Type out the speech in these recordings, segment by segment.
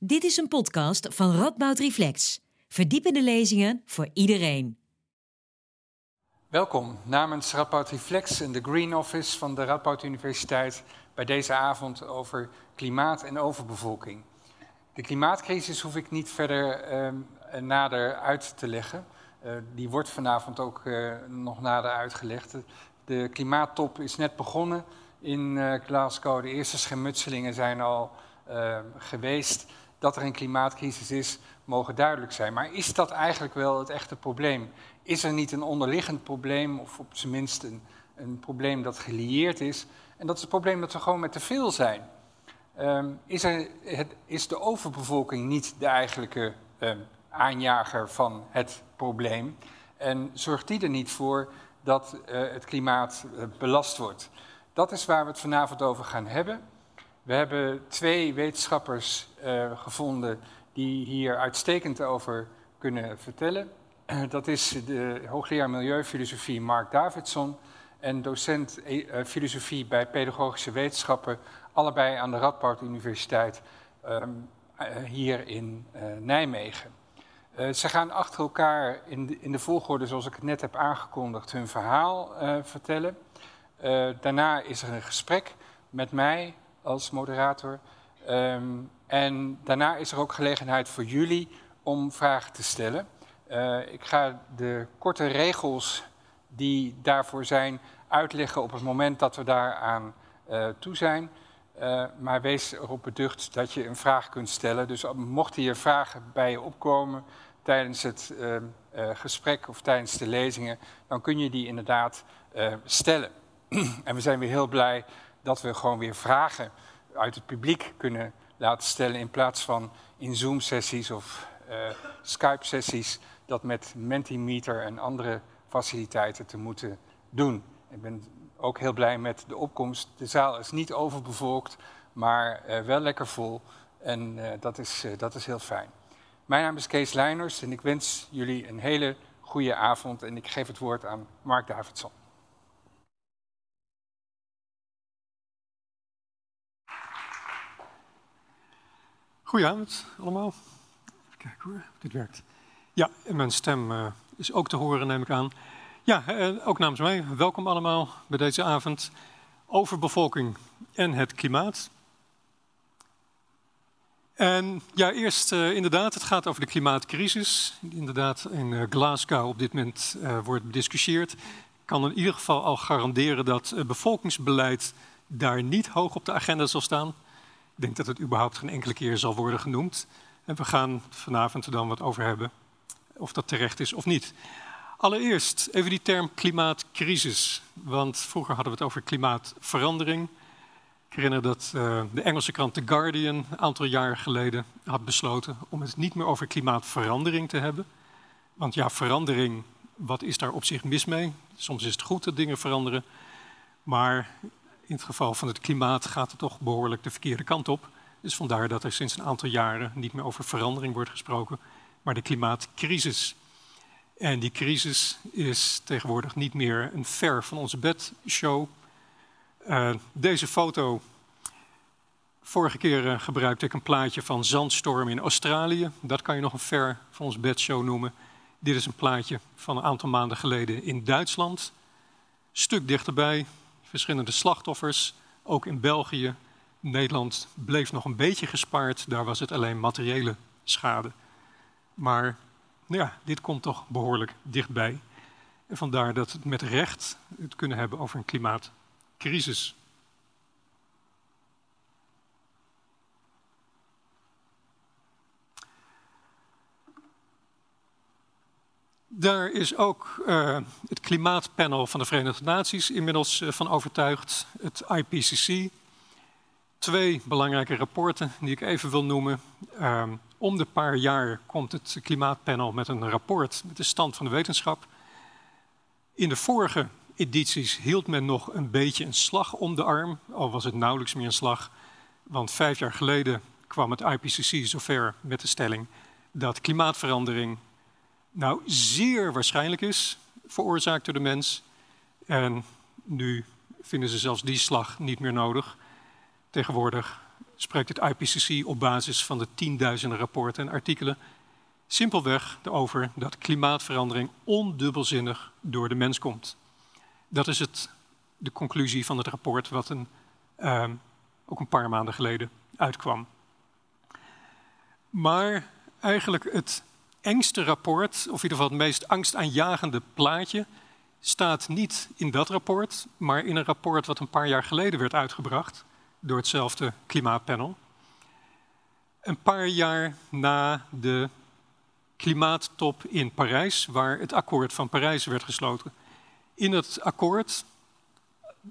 Dit is een podcast van Radboud Reflex. Verdiepende lezingen voor iedereen. Welkom namens Radboud Reflex en de Green Office van de Radboud Universiteit bij deze avond over klimaat en overbevolking. De klimaatcrisis hoef ik niet verder eh, nader uit te leggen. Uh, die wordt vanavond ook uh, nog nader uitgelegd. De klimaattop is net begonnen in uh, Glasgow. De eerste schermutselingen zijn al geweest. Dat er een klimaatcrisis is, mogen duidelijk zijn. Maar is dat eigenlijk wel het echte probleem? Is er niet een onderliggend probleem, of op zijn minst een, probleem dat gelieerd is? En dat is het probleem dat we gewoon met te veel zijn. Um, is, er, het, is de overbevolking niet de eigenlijke um, aanjager van het probleem? En zorgt die er niet voor dat uh, het klimaat uh, belast wordt? Dat is waar we het vanavond over gaan hebben. We hebben twee wetenschappers uh, gevonden die hier uitstekend over kunnen vertellen. Dat is de hoogleraar Milieufilosofie Mark Davidson en docent uh, filosofie bij pedagogische wetenschappen, allebei aan de Radboud Universiteit uh, hier in Nijmegen. ze gaan achter elkaar in in de, volgorde zoals ik het net heb aangekondigd hun verhaal vertellen. daarna is er een gesprek met mij als moderator. Um, en daarna is er ook gelegenheid voor jullie om vragen te stellen. Uh, ik ga de korte regels die daarvoor zijn uitleggen op het moment dat we daaraan uh, toe zijn. Uh, maar wees erop beducht dat je een vraag kunt stellen. Dus mochten hier vragen bij je opkomen tijdens het gesprek of tijdens de lezingen, dan kun je die inderdaad stellen. en we zijn weer heel blij dat we gewoon weer vragen uit het publiek kunnen laten stellen in plaats van in Zoom-sessies of uh, Skype-sessies dat met Mentimeter en andere faciliteiten te moeten doen. Ik ben ook heel blij met de opkomst. De zaal is niet overbevolkt, maar uh, wel lekker vol en uh, dat, is, dat is heel fijn. Mijn naam is Kees Leiners en ik wens jullie een hele goede avond en ik geef het woord aan Mark Davidson. Goedenavond allemaal. Even kijken hoor, dit werkt. Ja, en mijn stem uh, is ook te horen, neem ik aan. Ja, uh, ook namens mij, welkom allemaal bij deze avond over bevolking en het klimaat. En ja, eerst uh, inderdaad, het gaat over de klimaatcrisis. Inderdaad, in Glasgow op dit moment wordt bediscussieerd. Ik kan in ieder geval al garanderen dat bevolkingsbeleid daar niet hoog op de agenda zal staan. Denk dat het überhaupt geen enkele keer zal worden genoemd. En we gaan vanavond er dan wat over hebben, of dat terecht is of niet. Allereerst even die term klimaatcrisis. Want vroeger hadden we het over klimaatverandering. Ik herinner dat uh, de Engelse krant The Guardian een aantal jaar geleden had besloten om het niet meer over klimaatverandering te hebben. Want ja, verandering, wat is daar op zich mis mee? Soms is het goed dat dingen veranderen. Maar in het geval van het klimaat gaat het toch behoorlijk de verkeerde kant op. Dus vandaar dat er sinds een aantal jaren niet meer over verandering wordt gesproken, maar de klimaatcrisis. En die crisis is tegenwoordig niet meer een ver van onze bed show. Uh, deze foto. Vorige keer uh, gebruikte ik een plaatje van zandstorm in Australië. Dat kan je nog een ver van ons bed show noemen. Dit is een plaatje van een aantal maanden geleden in Duitsland. Stuk dichterbij, verschillende slachtoffers, ook in België. Nederland bleef nog een beetje gespaard, daar was het alleen materiële schade. Maar ja, dit komt toch behoorlijk dichtbij. En vandaar dat we met recht het kunnen hebben over een klimaatcrisis. Daar is ook uh, het klimaatpanel van de Verenigde Naties inmiddels uh, van overtuigd, het IPCC. Twee belangrijke rapporten die ik even wil noemen. Uh, om de paar jaar komt het klimaatpanel met een rapport met de stand van de wetenschap. In de vorige edities hield men nog een beetje een slag om de arm, al was het nauwelijks meer een slag. Want vijf jaar geleden kwam het IPCC zover met de stelling dat klimaatverandering nou zeer waarschijnlijk is veroorzaakt door de mens. En nu vinden ze zelfs die slag niet meer nodig. Tegenwoordig spreekt het IPCC op basis van de tienduizenden rapporten en artikelen simpelweg over dat klimaatverandering ondubbelzinnig door de mens komt. Dat is het, de conclusie van het rapport wat een, uh, ook een paar maanden geleden uitkwam. Maar eigenlijk het engste rapport, of in ieder geval het meest angstaanjagende plaatje, staat niet in dat rapport, maar in een rapport wat een paar jaar geleden werd uitgebracht door hetzelfde klimaatpanel. Een paar jaar na de klimaattop in Parijs, waar het akkoord van Parijs werd gesloten. In het akkoord,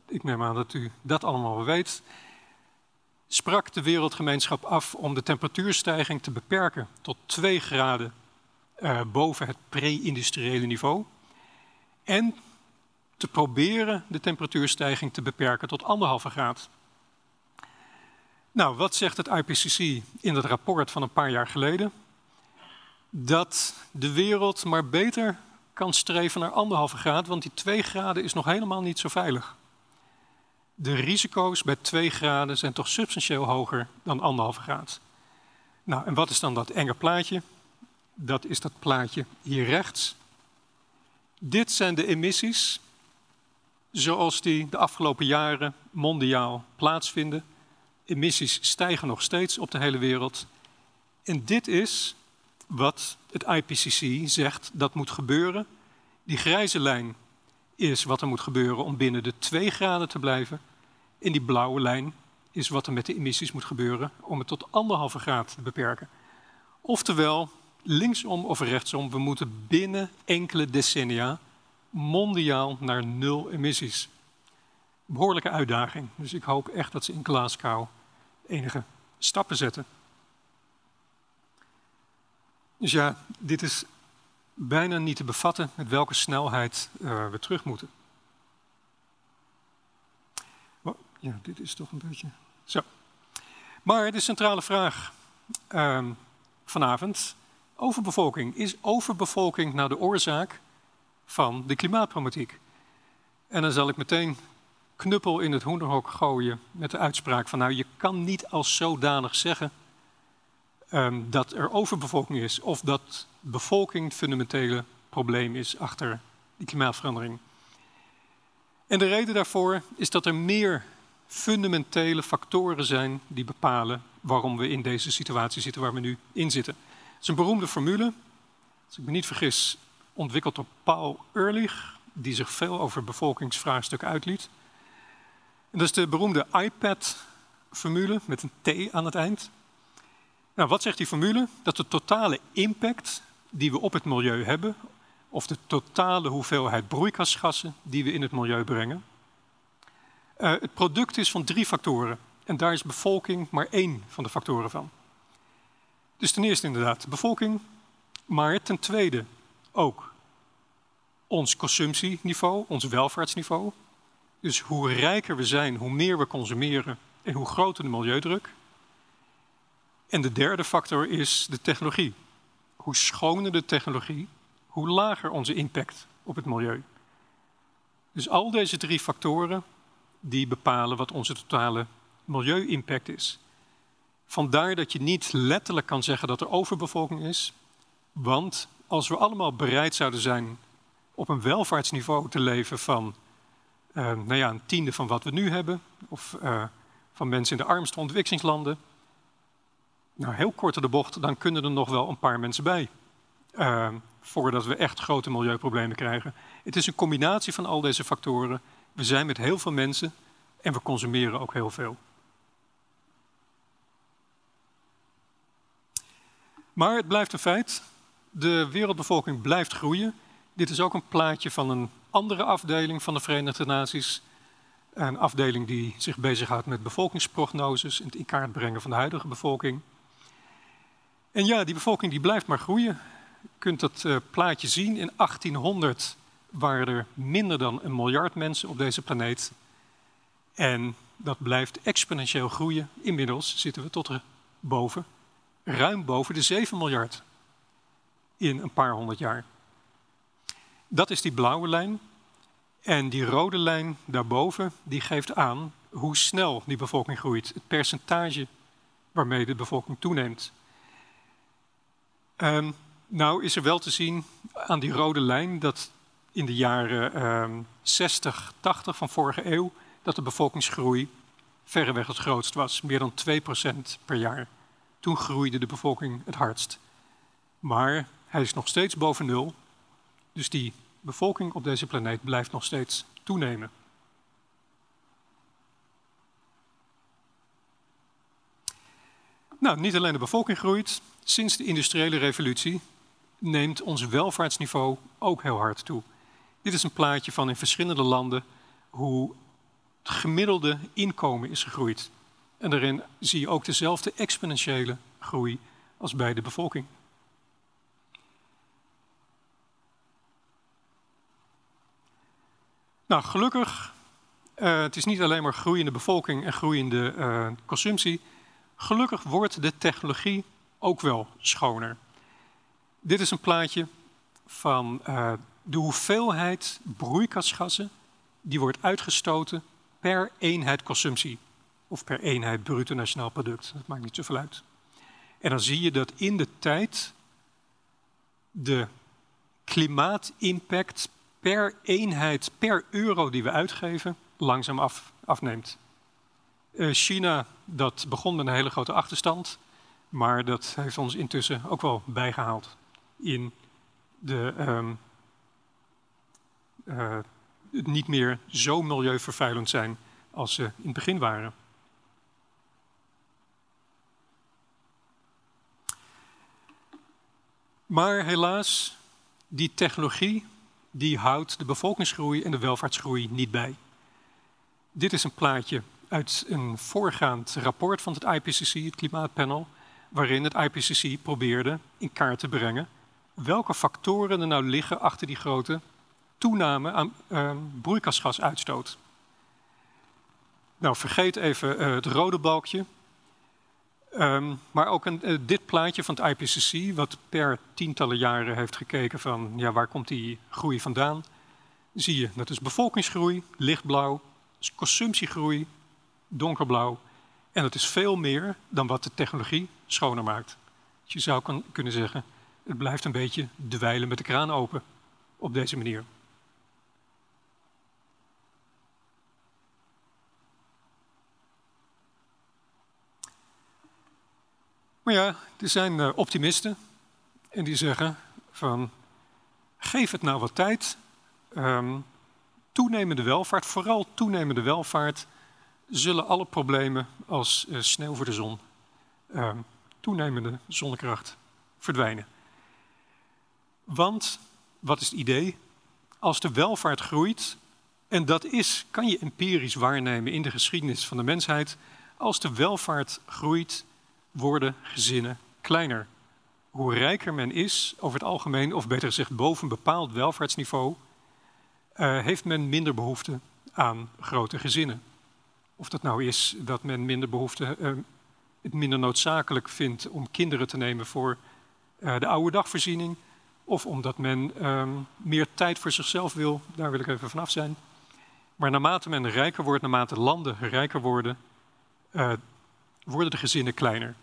ik neem aan dat u dat allemaal weet, sprak de wereldgemeenschap af om de temperatuurstijging te beperken tot 2 graden uh, boven het pre-industriële niveau. En te proberen de temperatuurstijging te beperken tot anderhalve graad. Nou, wat zegt het IPCC in het rapport van een paar jaar geleden? Dat de wereld maar beter kan streven naar anderhalve graad, want die 2 graden is nog helemaal niet zo veilig. De risico's bij 2 graden zijn toch substantieel hoger dan anderhalve graad. Nou, en wat is dan dat enge plaatje? Dat is dat plaatje hier rechts. Dit zijn de emissies zoals die de afgelopen jaren mondiaal plaatsvinden. Emissies stijgen nog steeds op de hele wereld. En dit is wat het IPCC zegt dat moet gebeuren. Die grijze lijn is wat er moet gebeuren om binnen de 2 graden te blijven. En die blauwe lijn is wat er met de emissies moet gebeuren om het tot anderhalve graad te beperken. Oftewel, linksom of rechtsom, we moeten binnen enkele decennia mondiaal naar nul emissies. Behoorlijke uitdaging. Dus ik hoop echt dat ze in Glasgow enige stappen zetten. Dus ja, dit is bijna niet te bevatten met welke snelheid uh, we terug moeten. Ja, dit is toch een beetje. Zo. Maar de centrale vraag uh, vanavond: overbevolking. Is overbevolking nou de oorzaak van de klimaatproblematiek. En dan zal ik meteen knuppel in het hoenderhok gooien met de uitspraak van nou je kan niet als zodanig zeggen um, dat er overbevolking is of dat bevolking het fundamentele probleem is achter die klimaatverandering. En de reden daarvoor is dat er meer fundamentele factoren zijn die bepalen waarom we in deze situatie zitten waar we nu in zitten. Is een beroemde formule. Als ik me niet vergis, ontwikkeld door Paul Ehrlich, die zich veel over bevolkingsvraagstukken uitliet. En dat is de beroemde iPad-formule met een T aan het eind. Nou, wat zegt die formule? Dat de totale impact die we op het milieu hebben, of de totale hoeveelheid broeikasgassen die we in het milieu brengen, uh, het product is van drie factoren. En daar is bevolking maar één van de factoren van. Dus ten eerste inderdaad bevolking, maar ten tweede ook ons consumptieniveau, ons welvaartsniveau. Dus hoe rijker we zijn, hoe meer we consumeren en hoe groter de milieudruk. En de derde factor is de technologie. Hoe schoner de technologie, hoe lager onze impact op het milieu. Dus al deze drie factoren die bepalen wat onze totale milieu-impact is. Vandaar dat je niet letterlijk kan zeggen dat er overbevolking is, want als we allemaal bereid zouden zijn op een welvaartsniveau te leven van uh, nou ja, een tiende van wat we nu hebben, of uh, van mensen in de armste ontwikkelingslanden, nou heel kort de bocht, dan kunnen er nog wel een paar mensen bij. Uh, voordat we echt grote milieuproblemen krijgen. Het is een combinatie van al deze factoren. We zijn met heel veel mensen en we consumeren ook heel veel. Maar het blijft een feit de wereldbevolking blijft groeien. Dit is ook een plaatje van een andere afdeling van de Verenigde Naties. Een afdeling die zich bezighoudt met bevolkingsprognoses en het in kaart brengen van de huidige bevolking. En ja, die bevolking die blijft maar groeien. Je kunt dat uh, plaatje zien. In 1800 waren er minder dan een miljard mensen op deze planeet. En dat blijft exponentieel groeien. Inmiddels zitten we tot er boven, ruim boven de 7 miljard in een paar honderd jaar. Dat is die blauwe lijn. En die rode lijn daarboven, die geeft aan hoe snel die bevolking groeit. Het percentage waarmee de bevolking toeneemt. Um, nou is er wel te zien aan die rode lijn dat in de jaren um, 60, 80 van vorige eeuw dat de bevolkingsgroei verreweg het grootst was, meer dan 2% per jaar. Toen groeide de bevolking het hardst. Maar hij is nog steeds boven nul, dus die bevolking op deze planeet blijft nog steeds toenemen. Nou, niet alleen de bevolking groeit, sinds de industriële revolutie neemt ons welvaartsniveau ook heel hard toe. Dit is een plaatje van in verschillende landen hoe het gemiddelde inkomen is gegroeid. En daarin zie je ook dezelfde exponentiële groei als bij de bevolking. Nou, gelukkig, uh, het is niet alleen maar groeiende bevolking en groeiende uh, consumptie. Gelukkig wordt de technologie ook wel schoner. Dit is een plaatje van uh, de hoeveelheid broeikasgassen die wordt uitgestoten per eenheid consumptie. Of per eenheid bruto nationaal product. Dat maakt niet zoveel uit. En dan zie je dat in de tijd de klimaatimpact per eenheid, per euro die we uitgeven, langzaam af, afneemt. Uh, China, dat begon met een hele grote achterstand, maar dat heeft ons intussen ook wel bijgehaald in de um, niet meer zo milieuvervuilend zijn als ze in het begin waren. Maar helaas, die technologie die houdt de bevolkingsgroei en de welvaartsgroei niet bij. Dit is een plaatje uit een voorgaand rapport van het IPCC, het Klimaatpanel, waarin het IPCC probeerde in kaart te brengen welke factoren er nou liggen achter die grote toename aan uh, broeikasgasuitstoot. Nou, vergeet even uh, het rode balkje. Um, maar ook een, uh, dit plaatje van het IPCC, wat per tientallen jaren heeft gekeken van ja, waar komt die groei vandaan, zie je dat is bevolkingsgroei, lichtblauw, consumptiegroei, donkerblauw. En dat is veel meer dan wat de technologie schoner maakt. Je zou kunnen zeggen, het blijft een beetje dweilen met de kraan open op deze manier. Maar ja, er zijn uh, optimisten en die zeggen van geef het nou wat tijd. Um, toenemende welvaart, vooral toenemende welvaart, zullen alle problemen als uh, sneeuw voor de zon, um, toenemende zonnekracht, verdwijnen. Want, wat is het idee? Als de welvaart groeit, en dat is, kan je empirisch waarnemen in de geschiedenis van de mensheid, als de welvaart groeit, worden gezinnen kleiner. Hoe rijker men is over het algemeen, of beter gezegd boven een bepaald welvaartsniveau, uh, heeft men minder behoefte aan grote gezinnen. Of dat nou is dat men minder behoefte, uh, het minder noodzakelijk vindt om kinderen te nemen voor uh, de oude dagvoorziening, of omdat men um, meer tijd voor zichzelf wil, daar wil ik even vanaf zijn. Maar naarmate men rijker wordt, naarmate landen rijker worden, worden de gezinnen kleiner.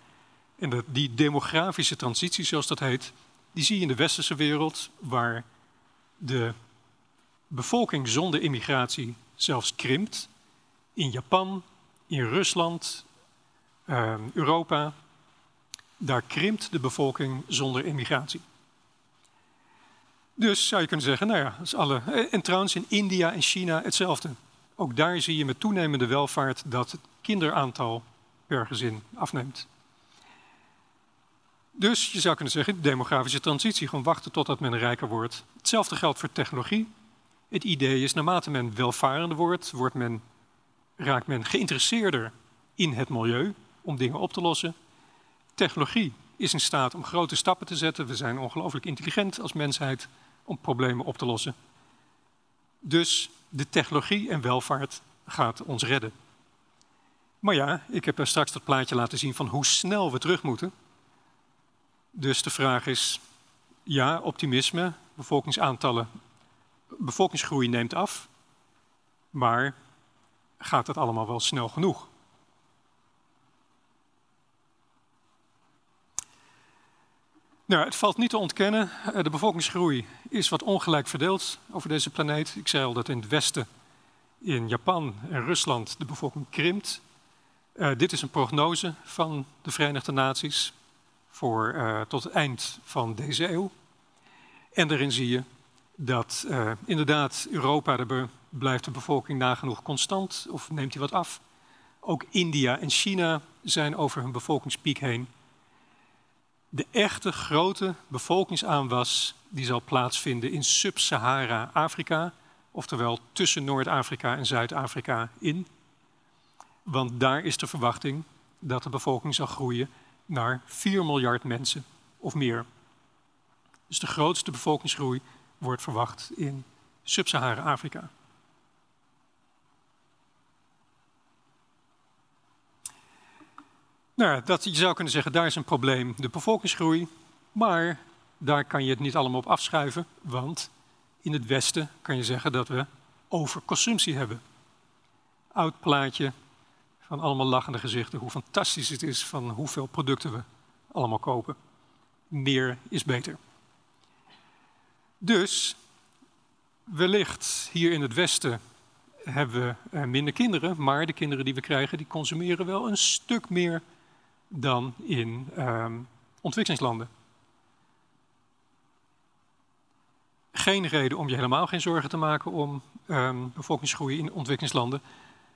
En de, die demografische transitie, zoals dat heet, die zie je in de westerse wereld, waar de bevolking zonder immigratie zelfs krimpt. In Japan, in Rusland, uh, Europa, daar krimpt de bevolking zonder immigratie. Dus zou je kunnen zeggen, nou ja, is alle. En trouwens in India en China hetzelfde. Ook daar zie je met toenemende welvaart dat het kinderaantal per gezin afneemt. Dus je zou kunnen zeggen, demografische transitie, gewoon wachten totdat men rijker wordt. Hetzelfde geldt voor technologie. Het idee is, naarmate men welvarender wordt, wordt men, raakt men geïnteresseerder in het milieu om dingen op te lossen. Technologie is in staat om grote stappen te zetten. We zijn ongelooflijk intelligent als mensheid om problemen op te lossen. Dus de technologie en welvaart gaat ons redden. Maar ja, ik heb straks dat plaatje laten zien van hoe snel we terug moeten. Dus de vraag is, ja, optimisme, bevolkingsaantallen, bevolkingsgroei neemt af, maar gaat het allemaal wel snel genoeg? Nou, het valt niet te ontkennen, eh, de bevolkingsgroei is wat ongelijk verdeeld over deze planeet. Ik zei al dat in het westen, in Japan en Rusland, de bevolking krimpt. Uh, dit is een prognose van de Verenigde Naties voor uh, tot het eind van deze eeuw. En daarin zie je dat uh, inderdaad Europa, de blijft de bevolking nagenoeg constant of neemt hij wat af. Ook India en China zijn over hun bevolkingspiek heen. De echte grote bevolkingsaanwas die zal plaatsvinden in Sub-Sahara-Afrika, oftewel tussen Noord-Afrika en Zuid-Afrika in. Want daar is de verwachting dat de bevolking zal groeien naar 4 miljard mensen of meer. Dus de grootste bevolkingsgroei wordt verwacht in Sub-Sahara-Afrika. Nou, dat, je zou kunnen zeggen, daar is een probleem, de bevolkingsgroei. Maar daar kan je het niet allemaal op afschuiven, want in het Westen kan je zeggen dat we overconsumptie hebben. Oud plaatje van allemaal lachende gezichten, hoe fantastisch het is van hoeveel producten we allemaal kopen. Meer is beter. Dus wellicht hier in het Westen hebben we eh, minder kinderen, maar de kinderen die we krijgen, die consumeren wel een stuk meer dan in um, ontwikkelingslanden. Geen reden om je helemaal geen zorgen te maken om um, bevolkingsgroei in ontwikkelingslanden.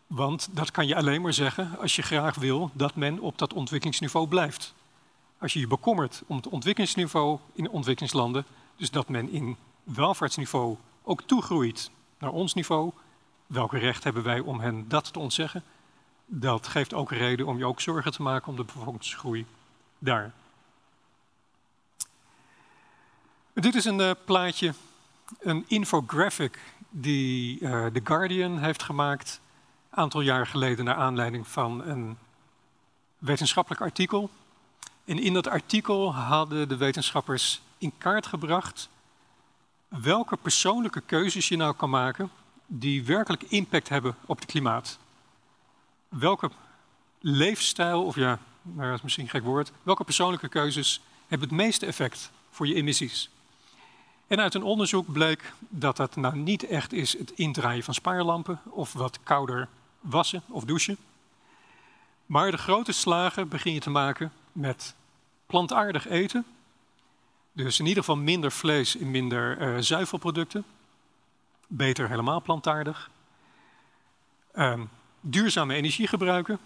Want dat kan je alleen maar zeggen als je graag wil dat men op dat ontwikkelingsniveau blijft. Als je je bekommert om het ontwikkelingsniveau in ontwikkelingslanden, dus dat men in welvaartsniveau ook toegroeit naar ons niveau, welk recht hebben wij om hen dat te ontzeggen? dat geeft ook reden om je ook zorgen te maken om de bevolkingsgroei daar. Dit is een uh, plaatje, een infographic die uh, The Guardian heeft gemaakt aantal jaar geleden naar aanleiding van een wetenschappelijk artikel. En in dat artikel hadden de wetenschappers in kaart gebracht welke persoonlijke keuzes je nou kan maken die werkelijk impact hebben op het klimaat welke leefstijl, of ja, dat is misschien een gek woord, welke persoonlijke keuzes hebben het meeste effect voor je emissies? En uit een onderzoek bleek dat dat nou niet echt is het indraaien van spaarlampen of wat kouder wassen of douchen. Maar de grote slagen begin je te maken met plantaardig eten. Dus in ieder geval minder vlees en minder uh, zuivelproducten. Beter helemaal plantaardig. Um, duurzame energie gebruiken.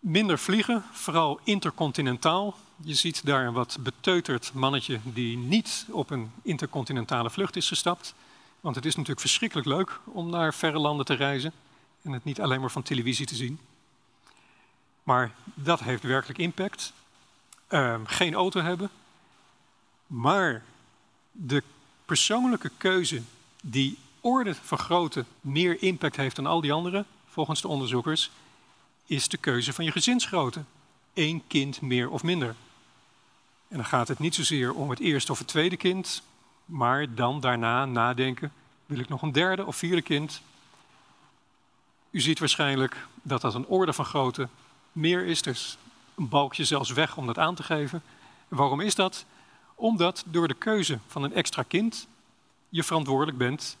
Minder vliegen, vooral intercontinentaal. Je ziet daar een wat beteuterd mannetje die niet op een intercontinentale vlucht is gestapt. Want het is natuurlijk verschrikkelijk leuk om naar verre landen te reizen en het niet alleen maar van televisie te zien. Maar dat heeft werkelijk impact. Uh, geen auto hebben. Maar de persoonlijke keuze die orde van grootte meer impact heeft dan al die anderen, volgens de onderzoekers, is de keuze van je gezinsgrootte. Eén kind meer of minder. En dan gaat het niet zozeer om het eerste of het tweede kind, maar dan daarna nadenken, wil ik nog een derde of vierde kind? U ziet waarschijnlijk dat dat een orde van grootte meer is, dus een balkje zelfs weg om dat aan te geven. En waarom is dat? Omdat door de keuze van een extra kind je verantwoordelijk bent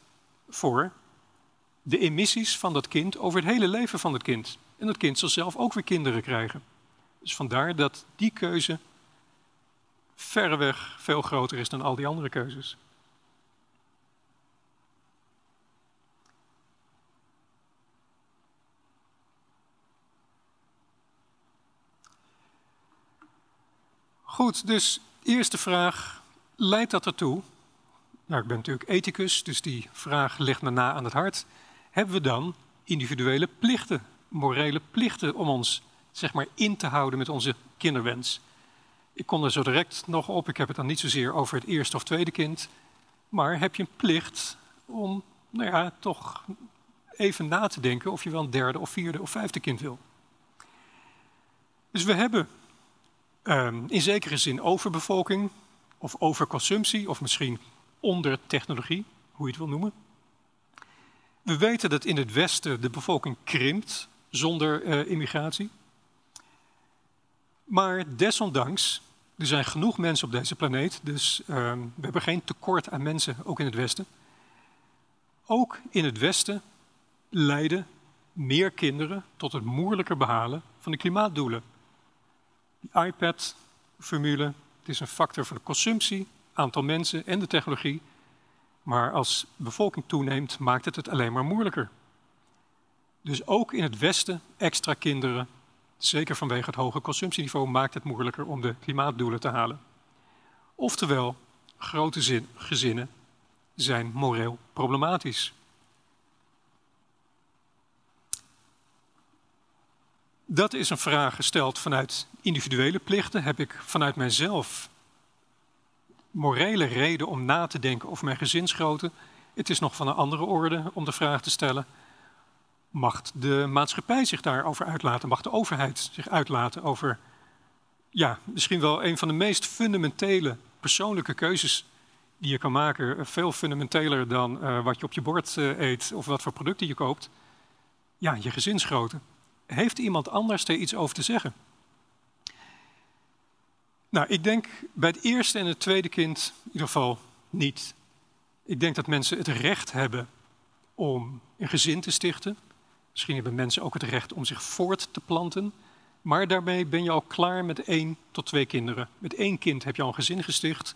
voor de emissies van dat kind over het hele leven van het kind. En dat kind zal zelf ook weer kinderen krijgen. Dus vandaar dat die keuze verreweg veel groter is dan al die andere keuzes. Goed, dus eerste vraag. Leidt dat ertoe nou, ik ben natuurlijk ethicus, dus die vraag ligt me na aan het hart. Hebben we dan individuele plichten, morele plichten om ons zeg maar, in te houden met onze kinderwens? Ik kom er zo direct nog op, ik heb het dan niet zozeer over het eerste of tweede kind. Maar heb je een plicht om, nou ja, toch even na te denken of je wel een derde of vierde of vijfde kind wil? Dus we hebben um, in zekere zin overbevolking of overconsumptie, of misschien onder technologie, hoe je het wil noemen. We weten dat in het Westen de bevolking krimpt zonder uh, immigratie. Maar desondanks Er zijn genoeg mensen op deze planeet, dus ehm, we hebben geen tekort aan mensen, ook in het Westen. Ook in het Westen leiden meer kinderen tot het moeilijker behalen van de klimaatdoelen. Die iPad-formule, het is een factor voor de consumptie, aantal mensen en de technologie. Maar als de bevolking toeneemt, maakt het het alleen maar moeilijker. Dus ook in het Westen extra kinderen, zeker vanwege het hoge consumptieniveau, maakt het moeilijker om de klimaatdoelen te halen. Oftewel, grote zin, gezinnen zijn moreel problematisch. Dat is een vraag gesteld vanuit individuele plichten. Heb ik vanuit mijzelf morele reden om na te denken over mijn gezinsgrootte? Het is nog van een andere orde om de vraag te stellen: mag de maatschappij zich daarover uitlaten? Mag de overheid zich uitlaten over, ja, misschien wel een van de meest fundamentele persoonlijke keuzes die je kan maken? Veel fundamenteler dan uh, wat je op je bord uh, eet of wat voor producten je koopt. Ja, je gezinsgrootte. Heeft iemand anders er iets over te zeggen? Nou, ik denk bij het eerste en het tweede kind in ieder geval niet. Ik denk dat mensen het recht hebben om een gezin te stichten. Misschien hebben mensen ook het recht om zich voort te planten. Maar daarmee ben je al klaar met één tot twee kinderen. Met één kind heb je al een gezin gesticht.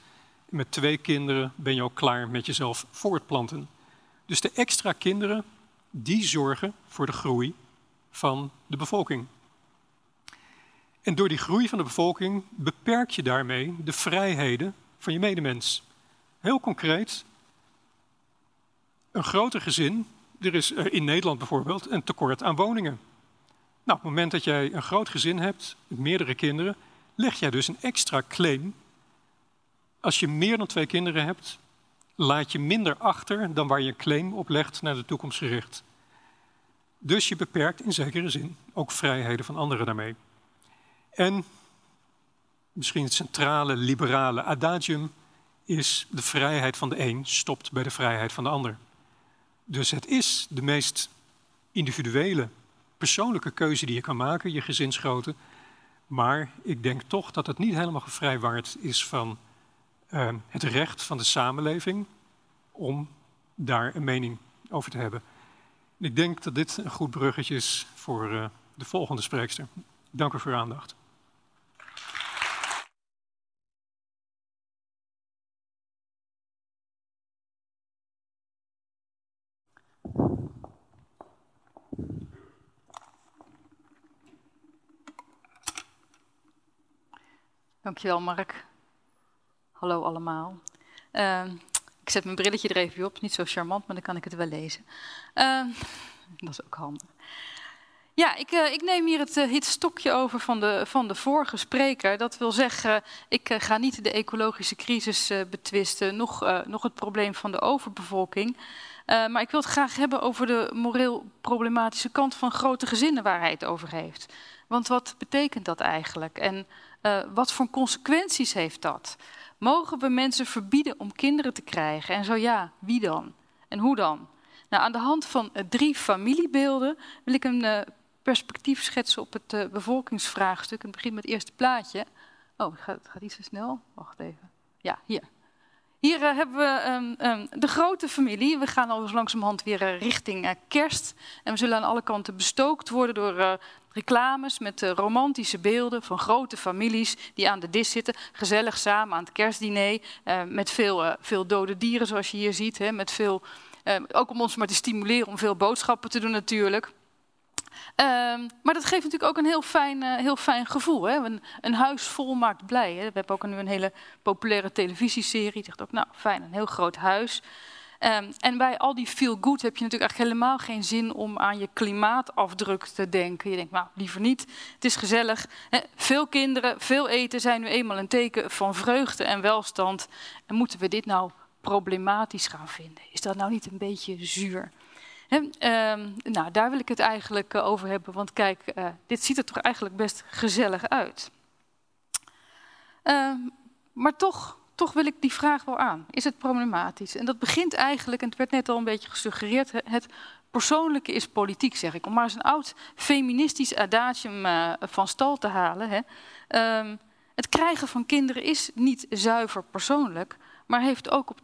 Met twee kinderen ben je al klaar met jezelf voortplanten. Dus de extra kinderen, die zorgen voor de groei van de bevolking. En door die groei van de bevolking beperk je daarmee de vrijheden van je medemens. Heel concreet, een groter gezin, er is in Nederland bijvoorbeeld een tekort aan woningen. Nou, op het moment dat jij een groot gezin hebt, met meerdere kinderen, leg jij dus een extra claim. Als je meer dan twee kinderen hebt, laat je minder achter dan waar je een claim op legt naar de toekomst gericht. Dus je beperkt in zekere zin ook vrijheden van anderen daarmee. En misschien het centrale liberale adagium is de vrijheid van de een stopt bij de vrijheid van de ander. Dus het is de meest individuele, persoonlijke keuze die je kan maken, je gezinsgrootte. Maar ik denk toch dat het niet helemaal gevrijwaard is van uh, het recht van de samenleving om daar een mening over te hebben. Ik denk dat dit een goed bruggetje is voor uh, de volgende spreekster. Dank u voor uw aandacht. Dankjewel, Mark. Hallo allemaal. Uh, ik zet mijn brilletje er even op. Niet zo charmant, maar dan kan ik het wel lezen. Uh, dat is ook handig. Ja, ik, uh, ik, neem hier het, uh, het, stokje over van de, van de vorige spreker. Dat wil zeggen, ik uh, ga niet de ecologische crisis betwisten, nog, nog het probleem van de overbevolking. maar ik wil het graag hebben over de moreel problematische kant van grote gezinnen waar hij het over heeft. Want wat betekent dat eigenlijk? En wat voor consequenties heeft dat? Mogen we mensen verbieden om kinderen te krijgen? En zo ja, wie dan? En hoe dan? Nou, aan de hand van drie familiebeelden wil ik een perspectief schetsen op het uh, bevolkingsvraagstuk. Het begint met het eerste plaatje. Oh, het gaat, gaat iets te snel. Wacht even. Ja, hier. Hier uh, hebben we um, um, de grote familie. We gaan al langzamerhand weer uh, richting kerst. En we zullen aan alle kanten bestookt worden door reclames met romantische beelden van grote families die aan de dis zitten. Gezellig samen aan het kerstdiner. met veel, veel dode dieren zoals je hier ziet. Hè, met veel, ook om ons maar te stimuleren om veel boodschappen te doen natuurlijk. Um, maar dat geeft natuurlijk ook een heel fijn, uh, heel fijn gevoel. Hè? Een, een, huis vol maakt blij. Hè? We hebben ook nu een hele populaire televisieserie. Zegt ook, nou fijn, een heel groot huis. Um, en bij al die feel good heb je natuurlijk echt helemaal geen zin om aan je klimaatafdruk te denken. Je denkt, nou liever niet, het is gezellig. Veel kinderen, veel eten zijn nu eenmaal een teken van vreugde en welstand. En moeten we dit nou problematisch gaan vinden? Is dat nou niet een beetje zuur? Um, nou, daar wil ik het eigenlijk uh, over hebben, want kijk, uh, dit ziet er toch eigenlijk best gezellig uit. Uh, maar toch, toch wil ik die vraag wel aan. Is het problematisch? En dat begint eigenlijk, en het werd net al een beetje gesuggereerd, het persoonlijke is politiek, zeg ik. Om maar eens een oud feministisch adagium uh, van stal te halen. Um, het krijgen van kinderen is niet zuiver persoonlijk, maar heeft ook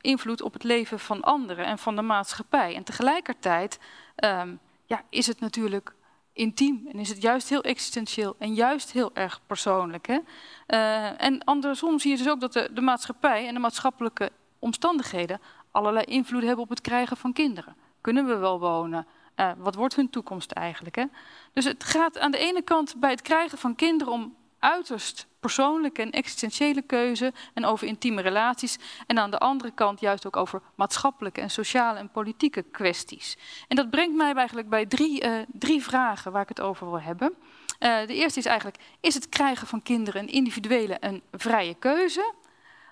invloed op het leven van anderen en van de maatschappij. En tegelijkertijd um, ja, is het natuurlijk intiem en is het juist heel existentieel en juist heel erg persoonlijk. Hè? Uh, en andersom zie je dus ook dat de, de maatschappij en de maatschappelijke omstandigheden allerlei invloed hebben op het krijgen van kinderen. Kunnen we wel wonen? Uh, wat wordt hun toekomst eigenlijk? Hè? Dus het gaat aan de ene kant bij het krijgen van kinderen om uiterst persoonlijke en existentiële keuze en over intieme relaties. En aan de andere kant juist ook over maatschappelijke en sociale en politieke kwesties. En dat brengt mij eigenlijk bij drie, uh, drie vragen waar ik het over wil hebben. Uh, de eerste is eigenlijk, is het krijgen van kinderen een individuele en vrije keuze?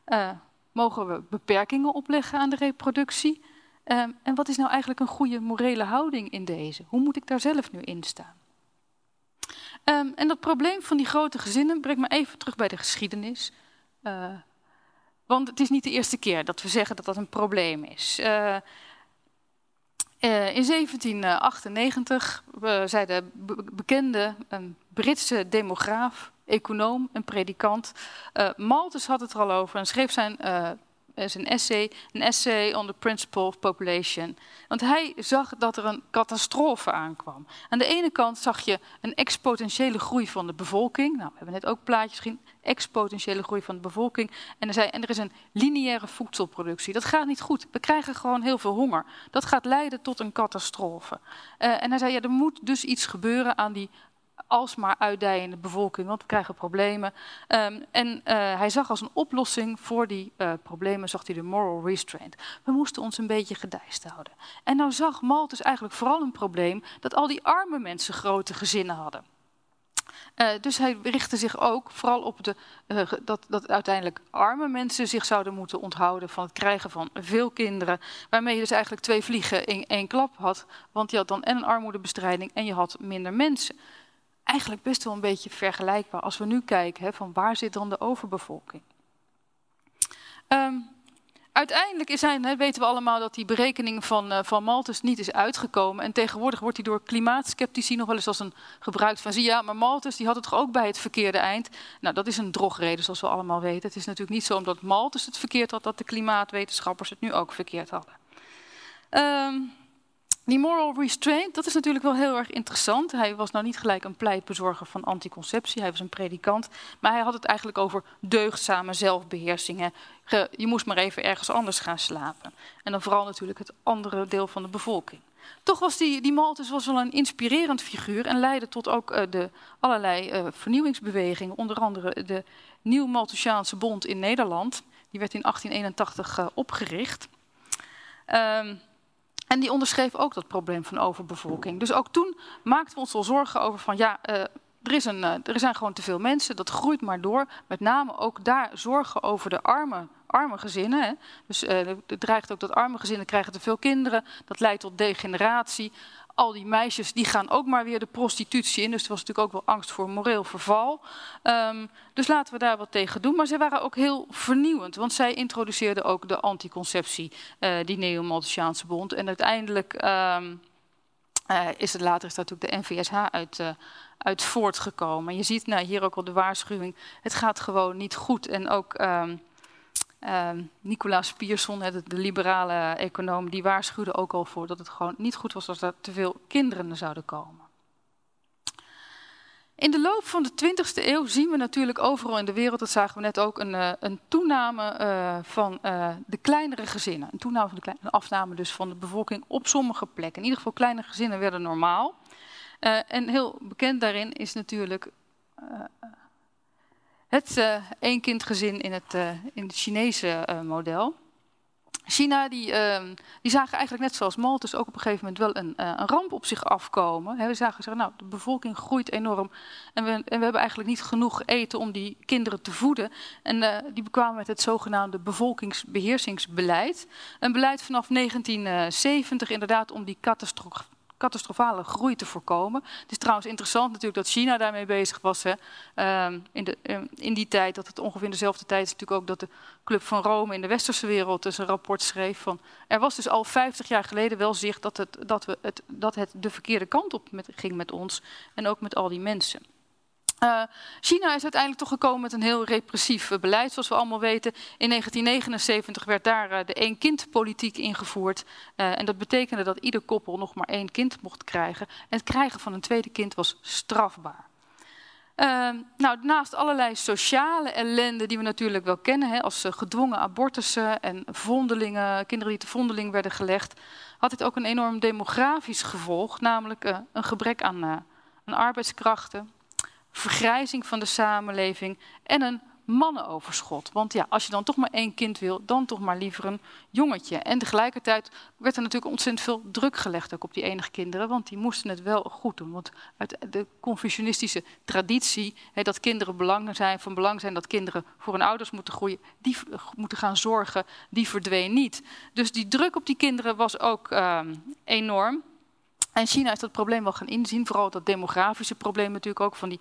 Uh, mogen we beperkingen opleggen aan de reproductie? Um, en wat is nou eigenlijk een goede morele houding in deze? Hoe moet ik daar zelf nu in staan? Um, en dat probleem van die grote gezinnen brengt me even terug bij de geschiedenis. Uh, want het is niet de eerste keer dat we zeggen dat dat een probleem is. Uh, uh, in 1798 zei de bekende Britse demograaf, econoom en predikant Malthus had het er al over en schreef zijn is een essay, een essay on the principle of population. Want hij zag dat er een catastrofe aankwam. Aan de ene kant zag je een exponentiële groei van de bevolking. Nou, we hebben net ook plaatjes gezien. Exponentiële groei van de bevolking. En, er zei, en er is een lineaire voedselproductie. Dat gaat niet goed. We krijgen gewoon heel veel honger. Dat gaat leiden tot een catastrofe. Uh, en hij zei, ja, er moet dus iets gebeuren aan die alsmaar uitdijende bevolking, want we krijgen problemen. Um, en uh, hij zag als een oplossing voor die uh, problemen, zag hij de moral restraint. We moesten ons een beetje gedijst houden. En nou zag Malthus eigenlijk vooral een probleem dat al die arme mensen grote gezinnen hadden. Uh, dus hij richtte zich ook vooral op de, dat, dat uiteindelijk arme mensen zich zouden moeten onthouden van het krijgen van veel kinderen. Waarmee je dus eigenlijk twee vliegen in één klap had. Want je had dan en een armoedebestrijding en je had minder mensen eigenlijk best wel een beetje vergelijkbaar als we nu kijken hè, van waar zit dan de overbevolking. Um, uiteindelijk zijn, hè, weten we allemaal dat die berekening van, uh, van Malthus niet is uitgekomen. En tegenwoordig wordt die door klimaatskeptici nog wel eens als een gebruikt van... zie ja, maar Malthus die had het toch ook bij het verkeerde eind. Nou, dat is een drogreden zoals we allemaal weten. Het is natuurlijk niet zo omdat Malthus het verkeerd had... dat de klimaatwetenschappers het nu ook verkeerd hadden. Um, die moral restraint, dat is natuurlijk wel heel erg interessant. Hij was nou niet gelijk een pleitbezorger van anticonceptie, hij was een predikant. Maar hij had het eigenlijk over deugdzame zelfbeheersingen. Je moest maar even ergens anders gaan slapen. En dan vooral natuurlijk het andere deel van de bevolking. Toch was die, die Malthus was wel een inspirerend figuur en leidde tot ook uh, de allerlei uh, vernieuwingsbewegingen. Onder andere de Nieuw Malthusiaanse Bond in Nederland. Die werd in 1881 uh, opgericht. Um, en die onderschreef ook dat probleem van overbevolking. Dus ook toen maakten we ons al zorgen over van ja, uh, er, is een, uh, er zijn gewoon te veel mensen, dat groeit maar door. Met name ook daar zorgen over de arme, arme gezinnen. Hè. Dus uh, dreigt ook dat arme gezinnen krijgen te veel kinderen. Dat leidt tot degeneratie al die meisjes die gaan ook maar weer de prostitutie in. Dus er was natuurlijk ook wel angst voor moreel verval. Um, dus laten we daar wat tegen doen. Maar zij waren ook heel vernieuwend. Want zij introduceerden ook de anticonceptie, uh, die Neo-Malthusiaanse bond. En uiteindelijk um, uh, is het later is natuurlijk de NVSH uit, uh, uit voortgekomen. je ziet nou, hier ook al de waarschuwing. Het gaat gewoon niet goed. En ook... Um, uh, Nicolaas Pierson, de, de, liberale econoom, die waarschuwde ook al voor dat het gewoon niet goed was als er te veel kinderen zouden komen. In de loop van de 20e eeuw zien we natuurlijk overal in de wereld, dat zagen we net ook, een, uh, een toename uh, van uh, de kleinere gezinnen. Een toename van de een afname dus van de bevolking op sommige plekken. In ieder geval, kleine gezinnen werden normaal. en heel bekend daarin is natuurlijk het uh, eenkindgezin in het, uh, in het Chinese uh, model. China die, ehm, die zagen eigenlijk net zoals Malthus ook op een gegeven moment wel een, een ramp op zich afkomen. We zagen zeggen, nou, de bevolking groeit enorm en we, en we hebben eigenlijk niet genoeg eten om die kinderen te voeden. En die bekwamen met het zogenaamde bevolkingsbeheersingsbeleid. Een beleid vanaf 1970 inderdaad om die catastrofe catastrofale groei te voorkomen. Het is trouwens interessant natuurlijk dat China daarmee bezig was. Hè. Um, in, de, um, in, die tijd, dat het ongeveer dezelfde tijd is natuurlijk ook dat de Club van Rome in de westerse wereld dus een rapport schreef van... Er was dus al 50 jaar geleden wel zicht dat het, dat we het, dat het de verkeerde kant op ging met ons en ook met al die mensen. Uh, China is uiteindelijk toch gekomen met een heel repressief uh, beleid, zoals we allemaal weten. In 1979 werd daar uh, de één-kind-politiek ingevoerd. en dat betekende dat ieder koppel nog maar één kind mocht krijgen. En het krijgen van een tweede kind was strafbaar. Nou, naast allerlei sociale ellende die we natuurlijk wel kennen, hè, als gedwongen abortussen en vondelingen, kinderen die te vondeling werden gelegd, had dit ook een enorm demografisch gevolg, namelijk een gebrek aan, aan arbeidskrachten vergrijzing van de samenleving en een mannenoverschot. Want ja, als je dan toch maar één kind wil, dan toch maar liever een jongetje. En tegelijkertijd werd er natuurlijk ontzettend veel druk gelegd ook op die enige kinderen, want die moesten het wel goed doen. Want uit de confucianistische traditie, dat kinderen belang zijn, van belang zijn dat kinderen voor hun ouders moeten groeien, die moeten gaan zorgen, die verdween niet. Dus die druk op die kinderen was ook uh, enorm. En China is dat probleem wel gaan inzien, vooral dat demografische probleem natuurlijk ook van die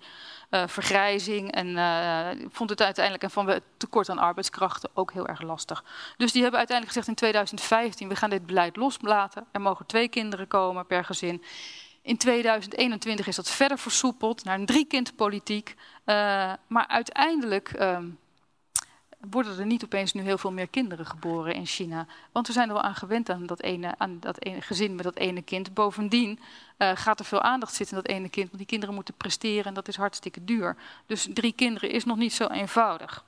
uh, vergrijzing. En uh, vond het uiteindelijk en van het tekort aan arbeidskrachten ook heel erg lastig. Dus die hebben uiteindelijk gezegd in 2015, we gaan dit beleid loslaten. Er mogen twee kinderen komen per gezin. In 2021 is dat verder versoepeld naar een drie-kindpolitiek. Uh, maar uiteindelijk ehm, worden er niet opeens nu heel veel meer kinderen geboren in China. Want we zijn er wel aan gewend aan dat ene, aan dat gezin met dat ene kind. Bovendien uh, gaat er veel aandacht zitten in dat ene kind. Want die kinderen moeten presteren en dat is hartstikke duur. Dus drie kinderen is nog niet zo eenvoudig.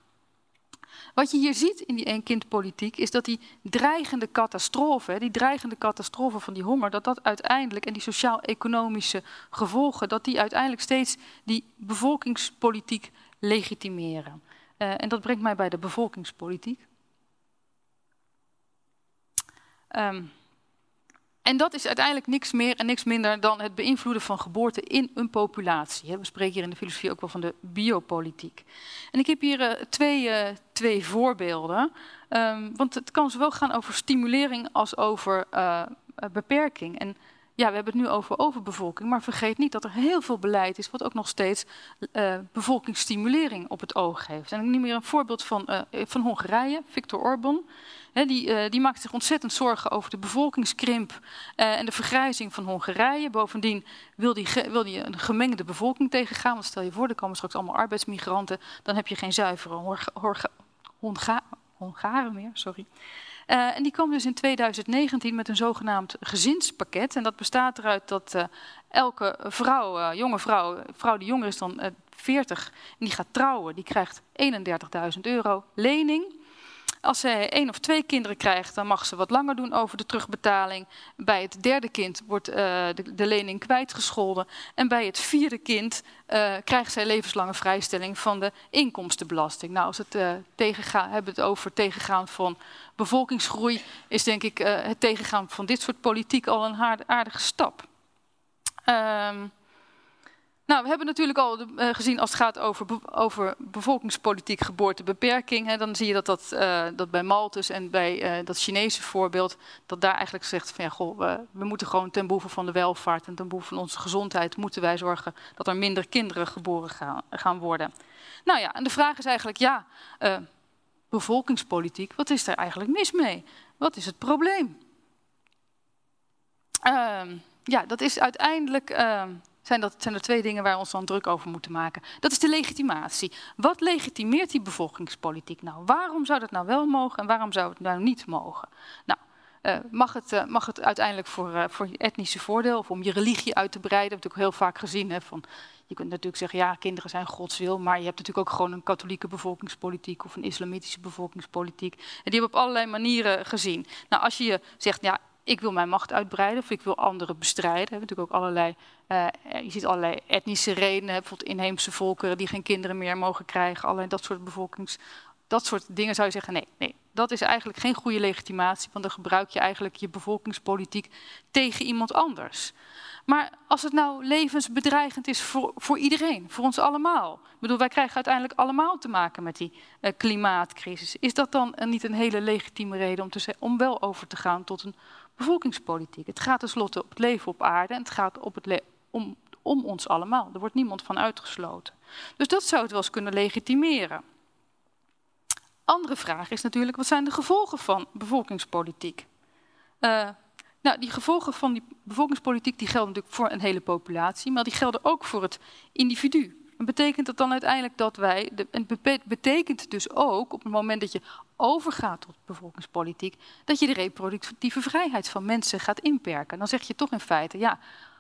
Wat je hier ziet in die één-kind-politiek is dat die dreigende catastrofe, die dreigende catastrofe van die honger, dat dat uiteindelijk, en die sociaal-economische gevolgen, dat die uiteindelijk steeds die bevolkingspolitiek legitimeren. Uh, en dat brengt mij bij de bevolkingspolitiek. Um, en dat is uiteindelijk niks meer en niks minder dan het beïnvloeden van geboorte in een populatie. We spreken hier in de filosofie ook wel van de biopolitiek. En ik heb hier uh, twee, uh, twee voorbeelden. Um, want het kan zowel gaan over stimulering als over beperking. En ja, we hebben het nu over overbevolking, maar vergeet niet dat er heel veel beleid is wat ook nog steeds uh, bevolkingsstimulering op het oog heeft. En ik neem hier een voorbeeld van, uh, van Hongarije, Viktor Orbán. die, uh, die, maakt zich ontzettend zorgen over de bevolkingskrimp en de vergrijzing van Hongarije. Bovendien wil die, wil die een gemengde bevolking tegengaan. Want stel je voor, er komen straks allemaal arbeidsmigranten. Dan heb je geen zuivere Hongaren meer. Sorry. Uh, en die kwam dus in 2019 met een zogenaamd gezinspakket. En dat bestaat eruit dat uh, elke vrouw, uh, jonge vrouw, vrouw die jonger is dan 40 en die gaat trouwen, die krijgt 31.000 euro lening. Als zij één of twee kinderen krijgt, dan mag ze wat langer doen over de terugbetaling. Bij het derde kind wordt uh, de, lening kwijtgescholden. En bij het vierde kind uh, krijgt zij levenslange vrijstelling van de inkomstenbelasting. Nou, als het uh, tegengaan, hebben het over tegengaan van bevolkingsgroei, is denk ik het tegengaan van dit soort politiek al een aardige stap. Um, nou, we hebben natuurlijk al uh, gezien als het gaat over, over bevolkingspolitiek, geboortebeperking. Hè, dan zie je dat, dat, uh, dat bij Maltus en bij uh, dat Chinese voorbeeld, dat daar eigenlijk gezegd van ja, goh, we, we, moeten gewoon ten behoeve van de welvaart en ten behoeve van onze gezondheid, moeten wij zorgen dat er minder kinderen geboren gaan, gaan worden. Nou ja, en de vraag is eigenlijk, ja, bevolkingspolitiek, wat is er eigenlijk mis mee? Wat is het probleem? Ehm, ja, dat is uiteindelijk ehm, zijn, dat, zijn er twee dingen waar we ons dan druk over moeten maken. Dat is de legitimatie. Wat legitimeert die bevolkingspolitiek nou? Waarom zou dat nou wel mogen en waarom zou het nou niet mogen? Nou, uh, mag, het, uh, mag het uiteindelijk voor, uh, voor je etnische voordeel of om je religie uit te breiden? Dat heb ik heel vaak gezien. Hè, van, je kunt natuurlijk zeggen, ja, kinderen zijn Gods wil, maar je hebt natuurlijk ook gewoon een katholieke bevolkingspolitiek of een islamitische bevolkingspolitiek. En die hebben op allerlei manieren gezien. Nou, als je zegt, ja, ik wil mijn macht uitbreiden of ik wil anderen bestrijden. We hebben natuurlijk ook allerlei, uh, je ziet allerlei etnische redenen, bijvoorbeeld inheemse volkeren die geen kinderen meer mogen krijgen, allerlei dat soort bevolkings, dat soort dingen zou je zeggen, nee, nee, dat is eigenlijk geen goede legitimatie, want dan gebruik je eigenlijk je bevolkingspolitiek tegen iemand anders. Maar als het nou levensbedreigend is voor, voor iedereen, voor ons allemaal. Ik bedoel, wij krijgen uiteindelijk allemaal te maken met die uh, klimaatcrisis. Is dat dan niet een hele legitieme reden om, te, om wel over te gaan tot een bevolkingspolitiek. Het gaat tenslotte op het leven op aarde en het gaat op het om, om ons allemaal. Er wordt niemand van uitgesloten. Dus dat zou het wel eens kunnen legitimeren. Andere vraag is natuurlijk, wat zijn de gevolgen van bevolkingspolitiek? Uh, nou, die gevolgen van die bevolkingspolitiek die gelden natuurlijk voor een hele populatie, maar die gelden ook voor het individu. Betekent dat dan uiteindelijk dat wij, het betekent dus ook op het moment dat je overgaat tot bevolkingspolitiek, dat je de reproductieve vrijheid van mensen gaat inperken. Dan zeg je toch in feite, ja,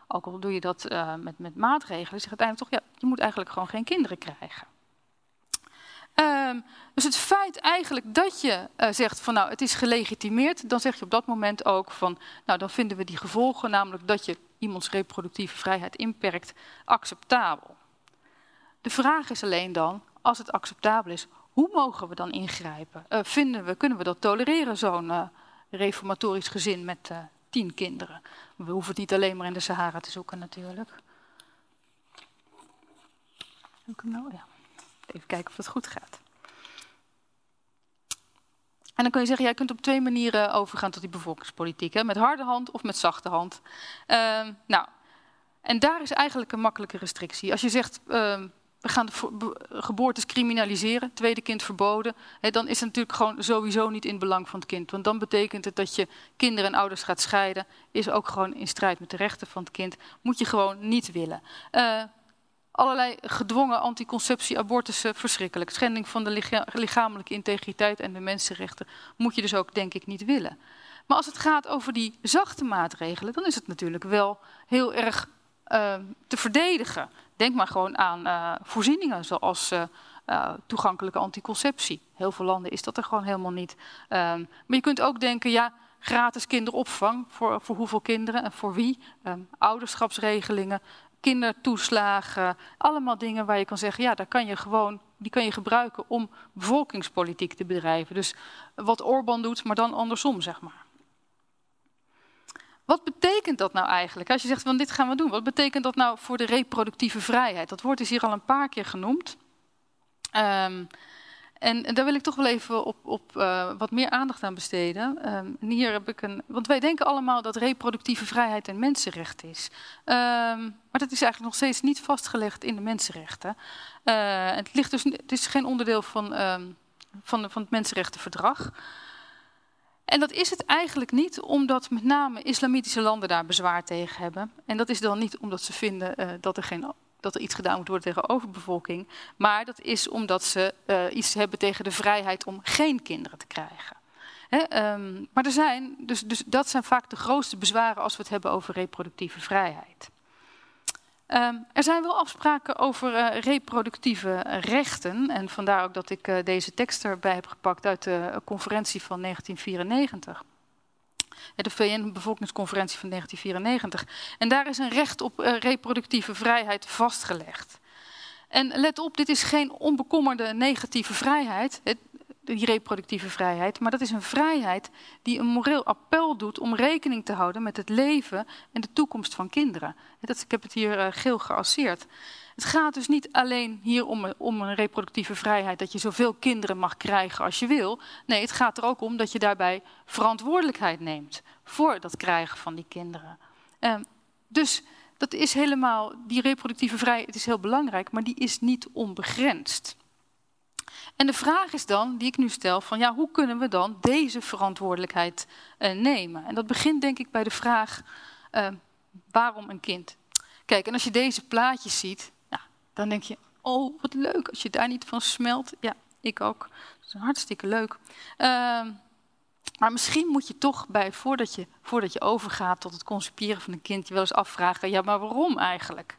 ook al doe je dat uh, met, met maatregelen, zeg uiteindelijk toch, ja, je moet eigenlijk gewoon geen kinderen krijgen. Um, dus het feit eigenlijk dat je uh, zegt van nou het is gelegitimeerd, dan zeg je op dat moment ook van nou dan vinden we die gevolgen, namelijk dat je iemands reproductieve vrijheid inperkt, acceptabel. De vraag is alleen dan, als het acceptabel is, hoe mogen we dan ingrijpen? Uh, vinden we, kunnen we dat tolereren, zo'n uh, reformatorisch gezin met tien kinderen? We hoeven het niet alleen maar in de Sahara te zoeken natuurlijk. Nou. Even kijken of het goed gaat. En dan kun je zeggen, jij kunt op twee manieren overgaan tot die bevolkingspolitiek. Hè? Met harde hand of met zachte hand. Uh, nou, en daar is eigenlijk een makkelijke restrictie. Als je zegt, uh, we gaan geboortes criminaliseren, tweede kind verboden, dan is het natuurlijk gewoon sowieso niet in het belang van het kind. Want dan betekent het dat je kinderen en ouders gaat scheiden, is ook gewoon in strijd met de rechten van het kind. Moet je gewoon niet willen. Uh, allerlei gedwongen anticonceptie, abortussen, verschrikkelijk. Schending van de lichamelijke integriteit en de mensenrechten moet je dus ook, denk ik, niet willen. Maar als het gaat over die zachte maatregelen, dan is het natuurlijk wel heel erg uh, te verdedigen. Denk maar gewoon aan uh, voorzieningen zoals uh, toegankelijke anticonceptie. Heel veel landen is dat er gewoon helemaal niet. Ehm, maar je kunt ook denken, ja, gratis kinderopvang voor, voor hoeveel kinderen en voor wie. Um, ouderschapsregelingen, kindertoeslagen, allemaal dingen waar je kan zeggen, ja, daar kan je gewoon, die kan je gebruiken om bevolkingspolitiek te bedrijven. Dus wat Orbán doet, maar dan andersom, zeg maar. Wat betekent dat nou eigenlijk? Als je zegt, van dit gaan we doen, wat betekent dat nou voor de reproductieve vrijheid? Dat woord is hier al een paar keer genoemd. Um, en, daar wil ik toch wel even op, op uh, wat meer aandacht aan besteden. En hier heb ik een. Want wij denken allemaal dat reproductieve vrijheid een mensenrecht is. Um, maar dat is eigenlijk nog steeds niet vastgelegd in de mensenrechten. Uh, het, ligt dus, het is geen onderdeel van, van, van het Mensenrechtenverdrag. En dat is het eigenlijk niet omdat met name islamitische landen daar bezwaar tegen hebben. En dat is dan niet omdat ze vinden uh, dat er geen dat er iets gedaan moet worden tegen overbevolking. Maar dat is omdat ze uh, iets hebben tegen de vrijheid om geen kinderen te krijgen. He, um, maar er zijn, dus, dus dat zijn vaak de grootste bezwaren als we het hebben over reproductieve vrijheid. Um, er zijn wel afspraken over uh, reproductieve rechten. En vandaar ook dat ik uh, deze tekst erbij heb gepakt uit de conferentie van 1994 de VN-bevolkingsconferentie van 1994. En daar is een recht op reproductieve vrijheid vastgelegd. En let op, dit is geen onbekommerde negatieve vrijheid, die reproductieve vrijheid, maar dat is een vrijheid die een moreel appel doet om rekening te houden met het leven en de toekomst van kinderen. Dat, ik heb het hier uh, geel geasseerd. Het gaat dus niet alleen hier om, om, een reproductieve vrijheid, dat je zoveel kinderen mag krijgen als je wil. Nee, het gaat er ook om dat je daarbij verantwoordelijkheid neemt voor dat krijgen van die kinderen. Uh, dus dat is helemaal, die reproductieve vrijheid is heel belangrijk, maar die is niet onbegrensd. En de vraag is dan, die ik nu stel, van ja, hoe kunnen we dan deze verantwoordelijkheid uh, nemen? En dat begint denk ik bij de vraag, uh, waarom een kind? Kijk, en als je deze plaatjes ziet, dan denk je, oh wat leuk als je daar niet van smelt. Ja, ik ook. Dat is hartstikke leuk. Uh, maar misschien moet je toch bij, voordat je, voordat je overgaat tot het concipiëren van een kind, je wel eens afvragen, ja, maar waarom eigenlijk?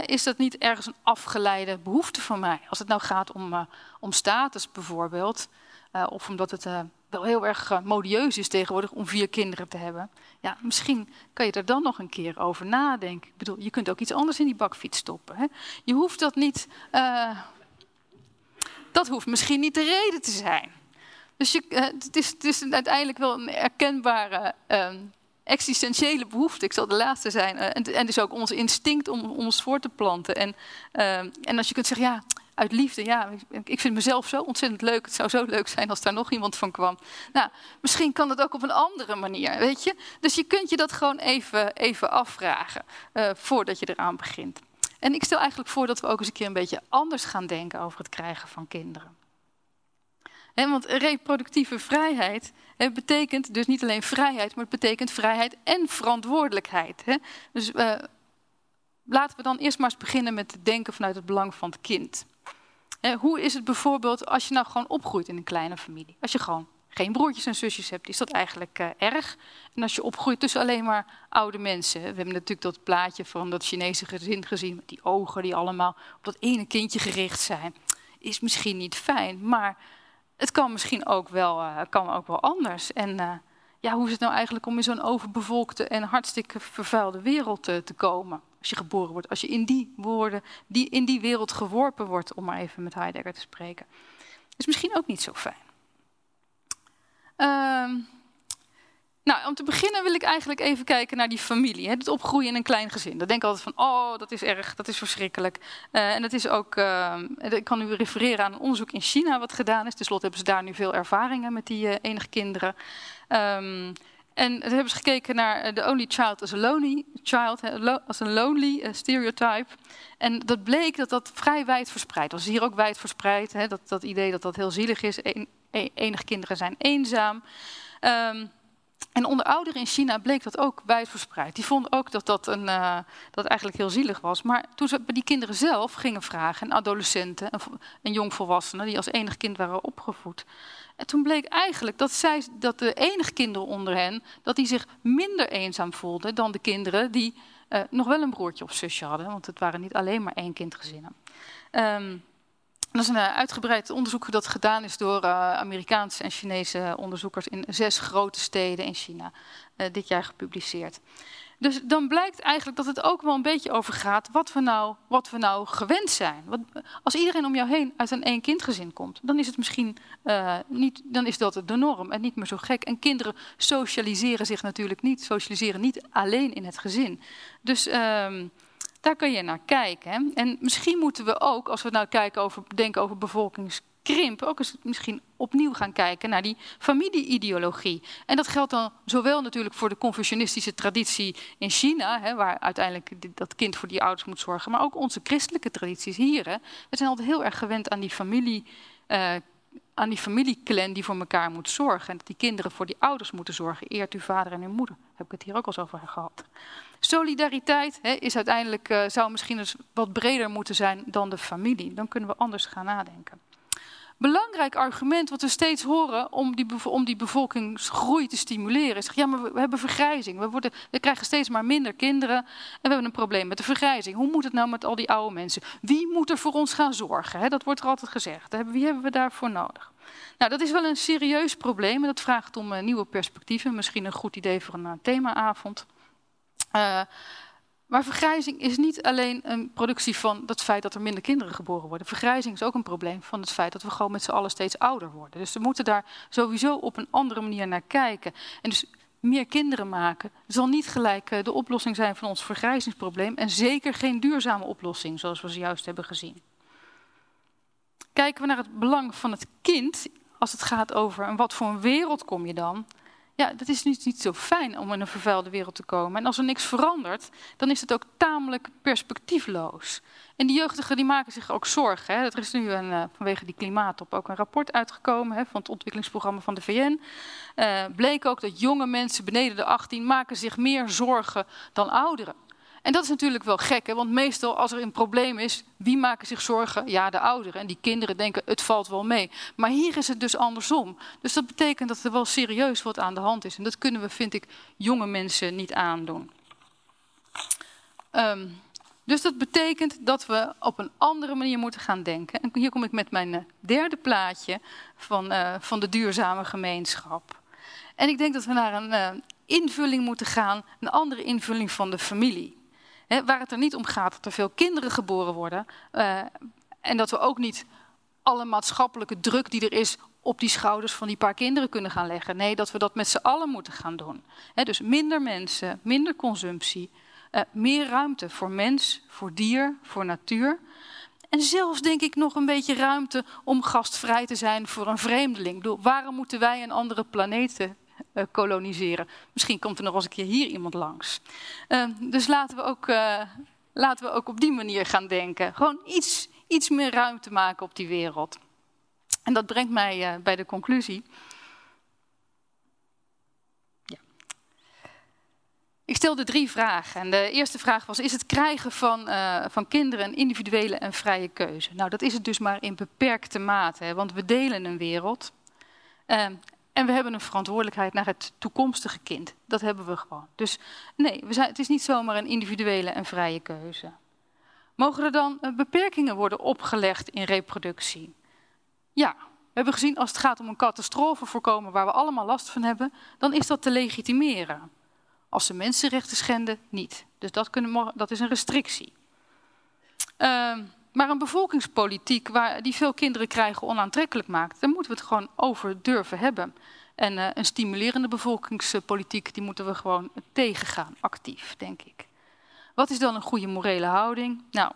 Is dat niet ergens een afgeleide behoefte van mij? Als het nou gaat om, uh, om status bijvoorbeeld, uh, of omdat het uh, wel heel erg modieus is tegenwoordig om vier kinderen te hebben. Ja, misschien kan je er dan nog een keer over nadenken. Ik bedoel, je kunt ook iets anders in die bakfiets stoppen. Hè? Je hoeft dat niet. Dat hoeft misschien niet de reden te zijn. Dus je, het, is, het, is, uiteindelijk wel een erkenbare uh, existentiële behoefte. Ik zal de laatste zijn. en, en dus ook ons instinct om, om ons voor te planten. En, en als je kunt zeggen, ja, uit liefde, ja, ik vind mezelf zo ontzettend leuk. Het zou zo leuk zijn als daar nog iemand van kwam. Nou, misschien kan dat ook op een andere manier, weet je. Dus je kunt je dat gewoon even, even afvragen uh, voordat je eraan begint. En ik stel eigenlijk voor dat we ook eens een keer een beetje anders gaan denken over het krijgen van kinderen. He, want reproductieve vrijheid he, betekent dus niet alleen vrijheid, maar het betekent vrijheid en verantwoordelijkheid. He. Dus uh, laten we dan eerst maar eens beginnen met het denken vanuit het belang van het kind. hoe is het bijvoorbeeld als je nou gewoon opgroeit in een kleine familie? Als je gewoon geen broertjes en zusjes hebt, is dat eigenlijk uh, erg. En als je opgroeit tussen alleen maar oude mensen. We hebben natuurlijk dat plaatje van dat Chinese gezin gezien, met die ogen die allemaal op dat ene kindje gericht zijn. Is misschien niet fijn, maar het kan misschien ook wel, uh, kan ook wel anders. En uh, ja, hoe is het nou eigenlijk om in zo'n overbevolkte en hartstikke vervuilde wereld te, komen? Als je geboren wordt, als je in die woorden, die, in die wereld geworpen wordt, om maar even met Heidegger te spreken. Is misschien ook niet zo fijn. Uh, nou, om te beginnen wil ik eigenlijk even kijken naar die familie. Het opgroeien in een klein gezin. Dat denk ik altijd van, oh, dat is erg, dat is verschrikkelijk. Uh, en dat is ook, uh, ik kan u refereren aan een onderzoek in China wat gedaan is. Ten slotte hebben ze daar nu veel ervaringen met die uh, enige kinderen. Um, en daar hebben ze gekeken naar the only child as a lonely child, als een lonely stereotype. En dat bleek dat dat vrij wijd verspreid was. Hier ook wijd verspreid, hè, dat, dat idee dat dat heel zielig is. Een, E-, enige kinderen zijn eenzaam. Um, en onder ouderen in China bleek dat ook wijdverspreid. Die vonden ook dat dat, een, uh, dat eigenlijk heel zielig was. Maar toen ze bij die kinderen zelf gingen vragen, en adolescenten en, en jongvolwassenen, die als enig kind waren opgevoed. En toen bleek eigenlijk dat, zij, dat de enige kinderen onder hen, dat die zich minder eenzaam voelden dan de kinderen die uh, nog wel een broertje of zusje hadden. Want het waren niet alleen maar één kindgezinnen. Um, dat is een eh, uitgebreid onderzoek dat gedaan is door uh, Amerikaanse en Chinese onderzoekers in zes grote steden in China. Uh, dit jaar gepubliceerd. Dus dan blijkt eigenlijk dat het ook wel een beetje over gaat wat we nou, wat we nou gewend zijn. Als iedereen om jou heen uit een één kindgezin komt, dan is het misschien niet, dan is dat de norm en niet meer zo gek. En kinderen socialiseren zich natuurlijk niet, socialiseren niet alleen in het gezin. Dus uh, daar kun je naar kijken. En misschien moeten we ook, als we nou kijken over, denken over bevolkingskrimp, ook eens misschien opnieuw gaan kijken naar die familieideologie. En dat geldt dan zowel natuurlijk voor de confucianistische traditie in China, hè, waar uiteindelijk dat kind voor die ouders moet zorgen, maar ook onze christelijke tradities hier. Hè. We zijn altijd heel erg gewend aan die familie. Uh, aan die familieclan die voor elkaar moet zorgen. En dat die kinderen voor die ouders moeten zorgen. Eert uw vader en uw moeder. Heb ik het hier ook al over gehad. Solidariteit hè, is uiteindelijk, uh, zou misschien eens wat breder moeten zijn dan de familie. Dan kunnen we anders gaan nadenken. Belangrijk argument wat we steeds horen om die, om die bevolkingsgroei te stimuleren is: ja, maar we, hebben vergrijzing. We, worden, we krijgen steeds maar minder kinderen en we hebben een probleem met de vergrijzing. Hoe moet het nou met al die oude mensen? Wie moet er voor ons gaan zorgen? Dat wordt er altijd gezegd. Wie hebben we daarvoor nodig? Nou, dat is wel een serieus probleem en dat vraagt om uh, nieuwe perspectieven. Misschien een goed idee voor een uh, themaavond. Uh, maar vergrijzing is niet alleen een productie van het feit dat er minder kinderen geboren worden. Vergrijzing is ook een probleem van het feit dat we gewoon met z'n allen steeds ouder worden. Dus we moeten daar sowieso op een andere manier naar kijken. En dus meer kinderen maken zal niet gelijk eh, de oplossing zijn van ons vergrijzingsprobleem. En zeker geen duurzame oplossing, zoals we zojuist hebben gezien. Kijken we naar het belang van het kind, als het gaat over en wat voor een wereld kom je dan, ja, dat is niet, niet zo fijn om in een vervuilde wereld te komen. En als er niks verandert, dan is het ook tamelijk perspectiefloos. En die jeugdigen die maken zich ook zorgen. Hè. Er is nu een, uh, vanwege die klimaatop ook een rapport uitgekomen hè, van het ontwikkelingsprogramma van de VN. Eh, bleek ook dat jonge mensen beneden de 18 maken zich meer zorgen dan ouderen. En dat is natuurlijk wel gek, hè? want meestal als er een probleem is, wie maken zich zorgen? Ja, de ouderen. En die kinderen denken, het valt wel mee. Maar hier is het dus andersom. Dus dat betekent dat er wel serieus wat aan de hand is. En dat kunnen we, vind ik, jonge mensen niet aandoen. Um, dus dat betekent dat we op een andere manier moeten gaan denken. En hier kom ik met mijn eh, derde plaatje van, uh, van de duurzame gemeenschap. En ik denk dat we naar een uh, invulling moeten gaan, een andere invulling van de familie waar het er niet om gaat dat er veel kinderen geboren worden. Uh, en dat we ook niet alle maatschappelijke druk die er is op die schouders van die paar kinderen kunnen gaan leggen. Nee, dat we dat met z'n allen moeten gaan doen. dus minder mensen, minder consumptie, uh, meer ruimte voor mens, voor dier, voor natuur. En zelfs denk ik nog een beetje ruimte om gastvrij te zijn voor een vreemdeling. Waarom moeten wij een andere planeten uh, koloniseren. Misschien komt er nog eens een keer hier iemand langs. Uh, dus laten we, ook, uh, laten we ook op die manier gaan denken. Gewoon iets, iets meer ruimte maken op die wereld. En dat brengt mij bij de conclusie. Ik stelde drie vragen. En de eerste vraag was: is het krijgen van, van kinderen een individuele en vrije keuze? Nou, dat is het dus maar in beperkte mate, want we delen een wereld. En we hebben een verantwoordelijkheid naar het toekomstige kind. Dat hebben we gewoon. Dus nee, we zijn, het is niet zomaar een individuele en vrije keuze. Mogen er dan uh, beperkingen worden opgelegd in reproductie? Ja, we hebben gezien als het gaat om een catastrofe voorkomen waar we allemaal last van hebben, dan is dat te legitimeren. Als ze mensenrechten schenden, niet. Dus dat, kunnen, dat is een restrictie. Uh, maar een bevolkingspolitiek waar, die veel kinderen krijgen onaantrekkelijk maakt, daar moeten we het gewoon over durven hebben. En uh, een stimulerende bevolkingspolitiek, die moeten we gewoon tegengaan, actief, denk ik. Wat is dan een goede morele houding? Nou,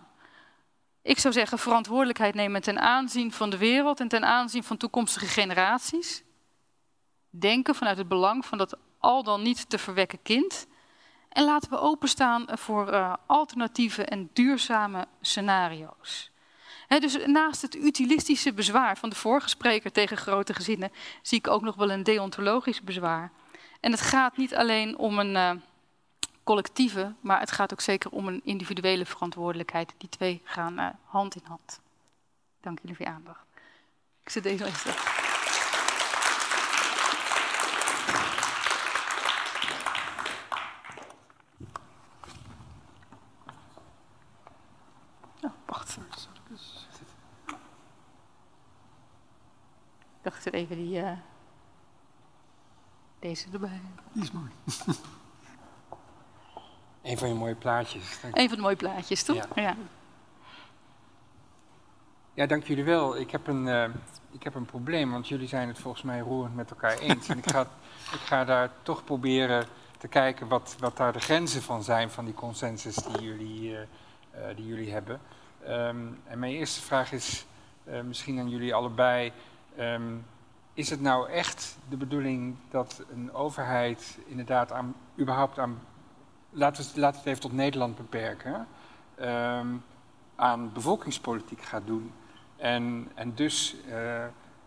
ik zou zeggen verantwoordelijkheid nemen ten aanzien van de wereld en ten aanzien van toekomstige generaties. Denken vanuit het belang van dat al dan niet te verwekken kind. En laten we openstaan voor uh, alternatieve en duurzame scenario's. Dus naast het utilistische bezwaar van de vorige spreker tegen grote gezinnen, zie ik ook nog wel een deontologisch bezwaar. En het gaat niet alleen om een uh, collectieve, maar het gaat ook zeker om een individuele verantwoordelijkheid. Die twee gaan hand in hand. Dank jullie voor je aandacht. Ik zet deze even terug. Oh, wacht. Ik dacht er even die, uh, deze erbij. Die is mooi. Een van je mooie plaatjes. Dank Een van de mooie plaatjes, toch? Ja. ja. Ja, dank jullie wel. Ik heb, een, uh, ik heb een probleem, want jullie zijn het volgens mij roerend met elkaar eens. en ik ga, ik ga daar toch proberen te kijken wat, wat daar de grenzen van zijn, van die consensus die jullie, uh, uh, die jullie hebben. Um, en mijn eerste vraag is misschien aan jullie allebei. Um, is het nou echt de bedoeling dat een overheid inderdaad aan, überhaupt aan laten we, het even tot Nederland beperken, um, aan bevolkingspolitiek gaat doen. En, en dus uh,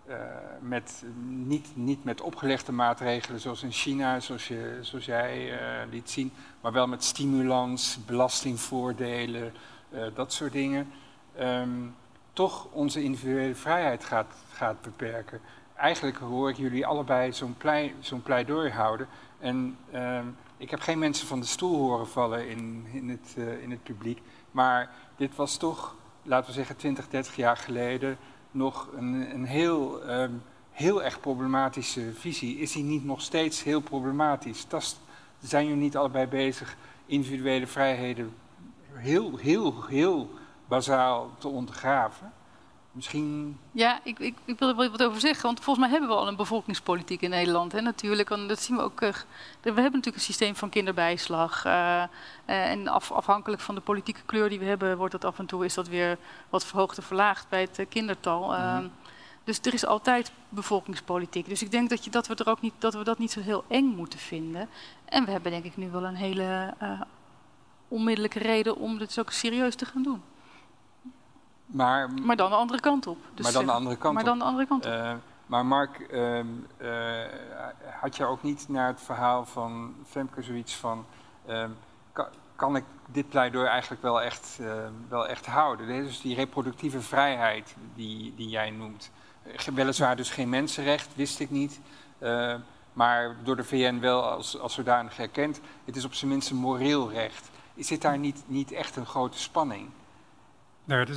uh, met, niet, niet met opgelegde maatregelen zoals in China, zoals, je, zoals jij uh, liet zien, maar wel met stimulans, belastingvoordelen, dat soort dingen, um, toch onze individuele vrijheid gaat, gaat beperken. Eigenlijk hoor ik jullie allebei zo'n plei, zo'n pleidooi houden. En um, ik heb geen mensen van de stoel horen vallen in, in, het, uh, in het publiek. Maar dit was toch, laten we zeggen, 20, 30 jaar geleden nog een, een heel, um, heel erg problematische visie. Is die niet nog steeds heel problematisch? Tast, zijn jullie niet allebei bezig individuele vrijheden heel, heel, heel bazaal te ondergraven? Misschien... Ja, ik, ik, ik, wil er wel wat over zeggen. Want volgens mij hebben we al een bevolkingspolitiek in Nederland. Hè, natuurlijk. En dat zien we ook. Uh, we hebben natuurlijk een systeem van kinderbijslag. Uh, uh, en af, afhankelijk van de politieke kleur die we hebben, wordt dat af en toe is dat weer wat verhoogd of verlaagd bij het kindertal. Mm -hmm. Dus er is altijd bevolkingspolitiek. Dus ik denk dat, je, dat, we er ook niet, dat we dat niet zo heel eng moeten vinden. En we hebben denk ik nu wel een hele onmiddellijke reden om dit ook serieus te gaan doen. Maar, maar dan de andere kant op. Dus maar dan de andere kant maar op. dan de andere kant op. Uh, maar Mark, uh, uh, had je ook niet naar het verhaal van Femke zoiets van... Ehm, kan, kan, ik dit pleidooi eigenlijk wel echt, ehm, wel echt houden? Dus die reproductieve vrijheid die, die jij noemt. Weliswaar dus geen mensenrecht, wist ik niet. maar door de VN wel als, als zodanig erkend. Het is op zijn minst een moreel recht. Zit daar niet, niet echt een grote spanning? Nou,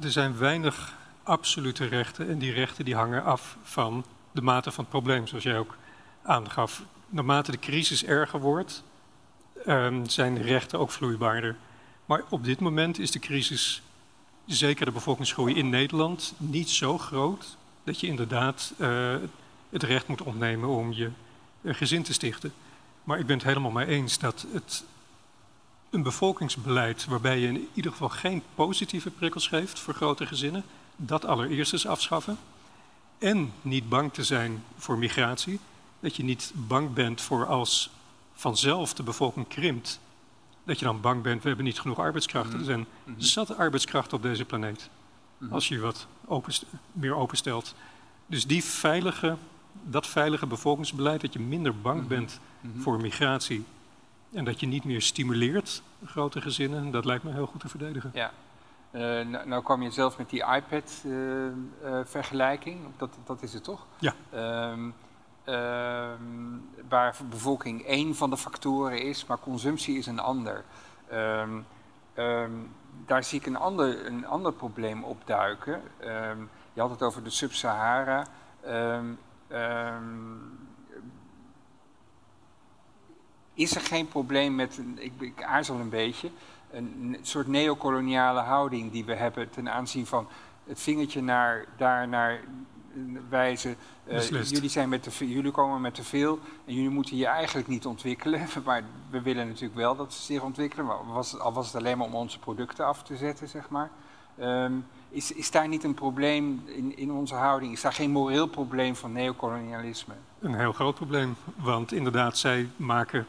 er, zijn weinig absolute rechten en die rechten die hangen af van de mate van het probleem, zoals jij ook aangaf. Naarmate de crisis erger wordt, um, zijn de rechten ook vloeibaarder. Maar op dit moment is de crisis, zeker de bevolkingsgroei in Nederland, niet zo groot dat je inderdaad uh, het recht moet ontnemen om je uh, gezin te stichten. Maar ik ben het helemaal mee eens dat het een bevolkingsbeleid waarbij je in ieder geval geen positieve prikkels geeft voor grote gezinnen, dat allereerst eens afschaffen. En niet bang te zijn voor migratie. Dat je niet bang bent voor als vanzelf de bevolking krimpt. Dat je dan bang bent, we hebben niet genoeg arbeidskrachten. Er zijn zat arbeidskrachten op deze planeet. Als je wat openst meer openstelt. Dus die veilige, dat veilige bevolkingsbeleid, dat je minder bang bent voor migratie En dat je niet meer stimuleert grote gezinnen, dat lijkt me heel goed te verdedigen. Ja. Uh, nou, nou kwam je zelf met die iPad-vergelijking, dat, dat is het toch? Ja. Um, waar bevolking één van de factoren is, maar consumptie is een ander. Um, daar zie ik een ander, een ander probleem opduiken. je had het over de Sub-Sahara. Is er geen probleem met, ik, ik aarzel een beetje, een soort neocoloniale houding die we hebben ten aanzien van het vingertje naar, daar naar wijzen. Uh, jullie, zijn met te jullie komen met te veel en jullie moeten je eigenlijk niet ontwikkelen. Maar we willen natuurlijk wel dat ze zich ontwikkelen, maar was, al was het alleen maar om onze producten af te zetten, zeg maar. Um, is, is daar niet een probleem in, in onze houding? Is daar geen moreel probleem van neocolonialisme? Een heel groot probleem, want inderdaad, zij maken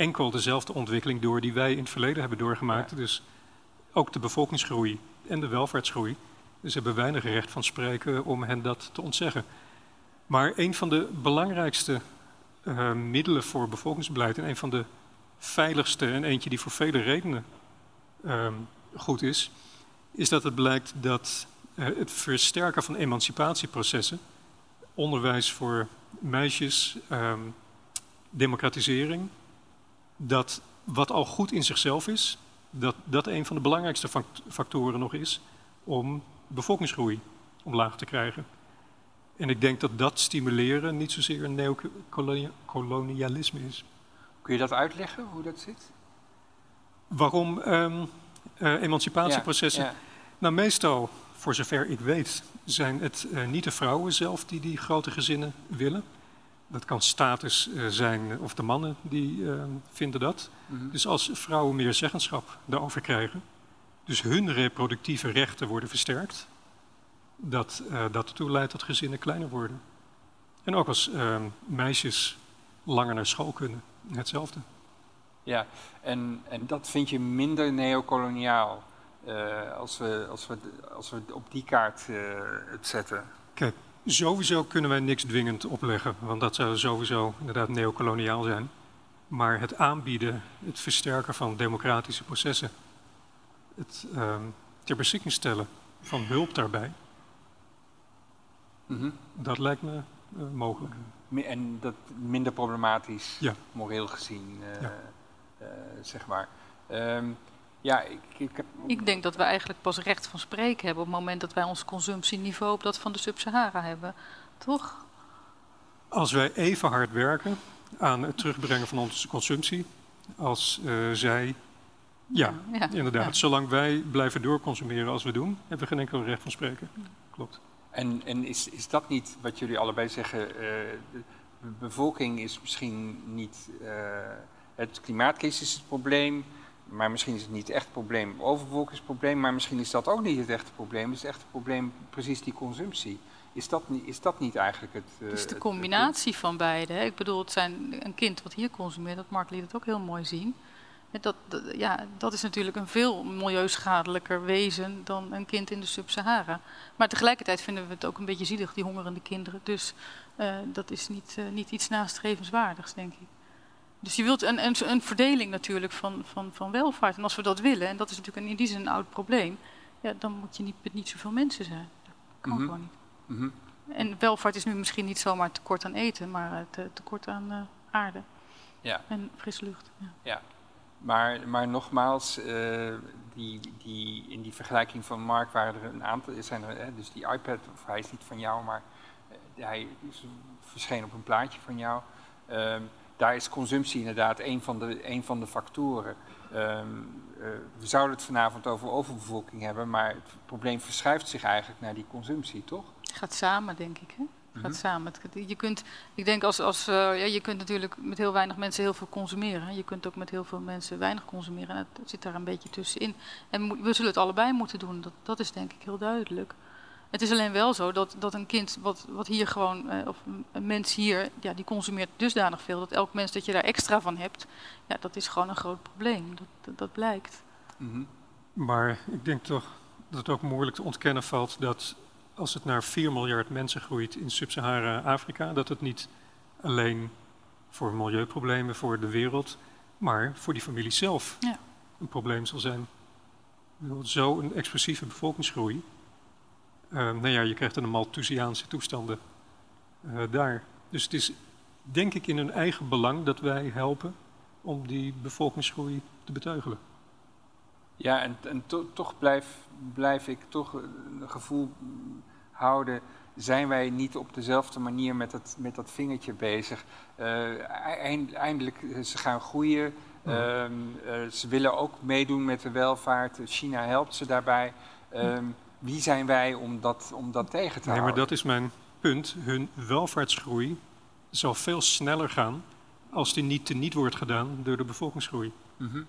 enkel dezelfde ontwikkeling door die wij in het verleden hebben doorgemaakt. Dus ook de bevolkingsgroei en de welvaartsgroei. Dus hebben weinig recht van spreken om hen dat te ontzeggen. Maar een van de belangrijkste uh, middelen voor bevolkingsbeleid en een van de veiligste en eentje die voor vele redenen uh, goed is, is dat het blijkt dat uh, het versterken van emancipatieprocessen, onderwijs voor meisjes, ehm, democratisering, dat wat al goed in zichzelf is, dat dat een van de belangrijkste factoren nog is om bevolkingsgroei omlaag te krijgen. En ik denk dat dat stimuleren niet zozeer een neocolonialisme is. Kun je dat uitleggen, hoe dat zit? Waarom um, uh, emancipatieprocessen? Ja, Nou, meestal, voor zover ik weet, zijn het uh, niet de vrouwen zelf die die grote gezinnen willen. Dat kan status uh, zijn of de mannen die vinden dat. Mm -hmm. Dus als vrouwen meer zeggenschap daarover krijgen, dus hun reproductieve rechten worden versterkt, dat dat ertoe leidt dat gezinnen kleiner worden. En ook als meisjes langer naar school kunnen, hetzelfde. Ja, en, en dat vind je minder neocoloniaal uh, als, we, als, we, als we op die kaart uh, het zetten. Kijk, sowieso kunnen wij niks dwingend opleggen, want dat zou sowieso inderdaad neocoloniaal zijn. Maar het aanbieden, het versterken van democratische processen, het uh, ter beschikking stellen van hulp daarbij, mm -hmm. dat lijkt me uh, mogelijk. En dat minder problematisch, ja. moreel gezien, uh, ja. uh, zeg maar. Um, ja, ik, ik, heb... ik, denk dat we eigenlijk pas recht van spreken hebben op het moment dat wij ons consumptieniveau op dat van de Sub-Sahara hebben. Toch? Als wij even hard werken aan het terugbrengen van onze consumptie als zij ja, ja inderdaad. Ja. Zolang wij blijven doorconsumeren als we doen, hebben we geen enkel recht van spreken. Klopt. En, en is, is dat niet wat jullie allebei zeggen? Uh, de bevolking is misschien niet. Uh, het klimaatcrisis is het probleem, maar misschien is het niet echt het probleem. Overbevolking is het probleem, maar misschien is dat ook niet het echte probleem. Het is het echte probleem precies die consumptie. Is dat, niet, is dat niet eigenlijk het. Uh, het is de combinatie het, van beide. Hè? Ik bedoel, het zijn een kind wat hier consumeert, dat Mark liet het ook heel mooi zien. Dat, dat, ja, dat is natuurlijk een veel milieuschadelijker wezen dan een kind in de Sub-Sahara. Maar tegelijkertijd vinden we het ook een beetje zielig, die hongerende kinderen. Dus uh, dat is niet, uh, niet iets nastrevenswaardigs, denk ik. Dus je wilt een, een, een, verdeling natuurlijk van, van, van welvaart. En als we dat willen, en dat is natuurlijk in die zin een oud probleem, ja, dan moet je niet met niet zoveel mensen zijn. Dat kan mm -hmm. gewoon niet. Mm -hmm. En welvaart is nu misschien niet zomaar tekort aan eten, maar te, tekort aan uh, aarde ja. en frisse lucht. Ja. ja. Maar, maar nogmaals, uh, die, die, in die vergelijking van Mark waren er een aantal, zijn er, hè, dus die iPad, of hij is niet van jou, maar uh, hij is, verscheen op een plaatje van jou. Um, daar is consumptie inderdaad een van de, een van de factoren. Um, uh, we zouden het vanavond over overbevolking hebben, maar het probleem verschuift zich eigenlijk naar die consumptie, toch? Het gaat samen, denk ik. Hè? gaat mm -hmm. samen. Je kunt, ik denk als, als uh, ja, je kunt natuurlijk met heel weinig mensen heel veel consumeren. Je kunt ook met heel veel mensen weinig consumeren. En het zit daar een beetje tussenin. En we zullen het allebei moeten doen. Dat, dat is denk ik heel duidelijk. Het is alleen wel zo dat, dat een kind wat, wat hier gewoon, uh, of een mens hier, ja, die consumeert dusdanig veel dat elk mens dat je daar extra van hebt, ja, dat is gewoon een groot probleem. Dat, dat, dat blijkt. Mm -hmm. Maar ik denk toch dat het ook moeilijk te ontkennen valt dat als het naar 4 miljard mensen groeit in Sub-Sahara Afrika, dat het niet alleen voor milieuproblemen voor de wereld, maar voor die familie zelf Ja. een probleem zal zijn. Zo'n explosieve bevolkingsgroei. Uh, nou ja, je krijgt dan een Malthusiaanse toestanden uh, daar. Dus het is denk ik in hun eigen belang dat wij helpen om die bevolkingsgroei te beteugelen. Ja, en, en to, toch blijf, blijf ik toch een gevoel houden. Zijn wij niet op dezelfde manier met dat, met dat vingertje bezig? Uh, eind, eindelijk, ze gaan groeien. Uh, ze willen ook meedoen met de welvaart. China helpt ze daarbij. Um, wie zijn wij om dat, om dat tegen te nee, houden? maar dat is mijn punt. Hun welvaartsgroei zal veel sneller gaan als die niet teniet wordt gedaan door de bevolkingsgroei. Mm -hmm.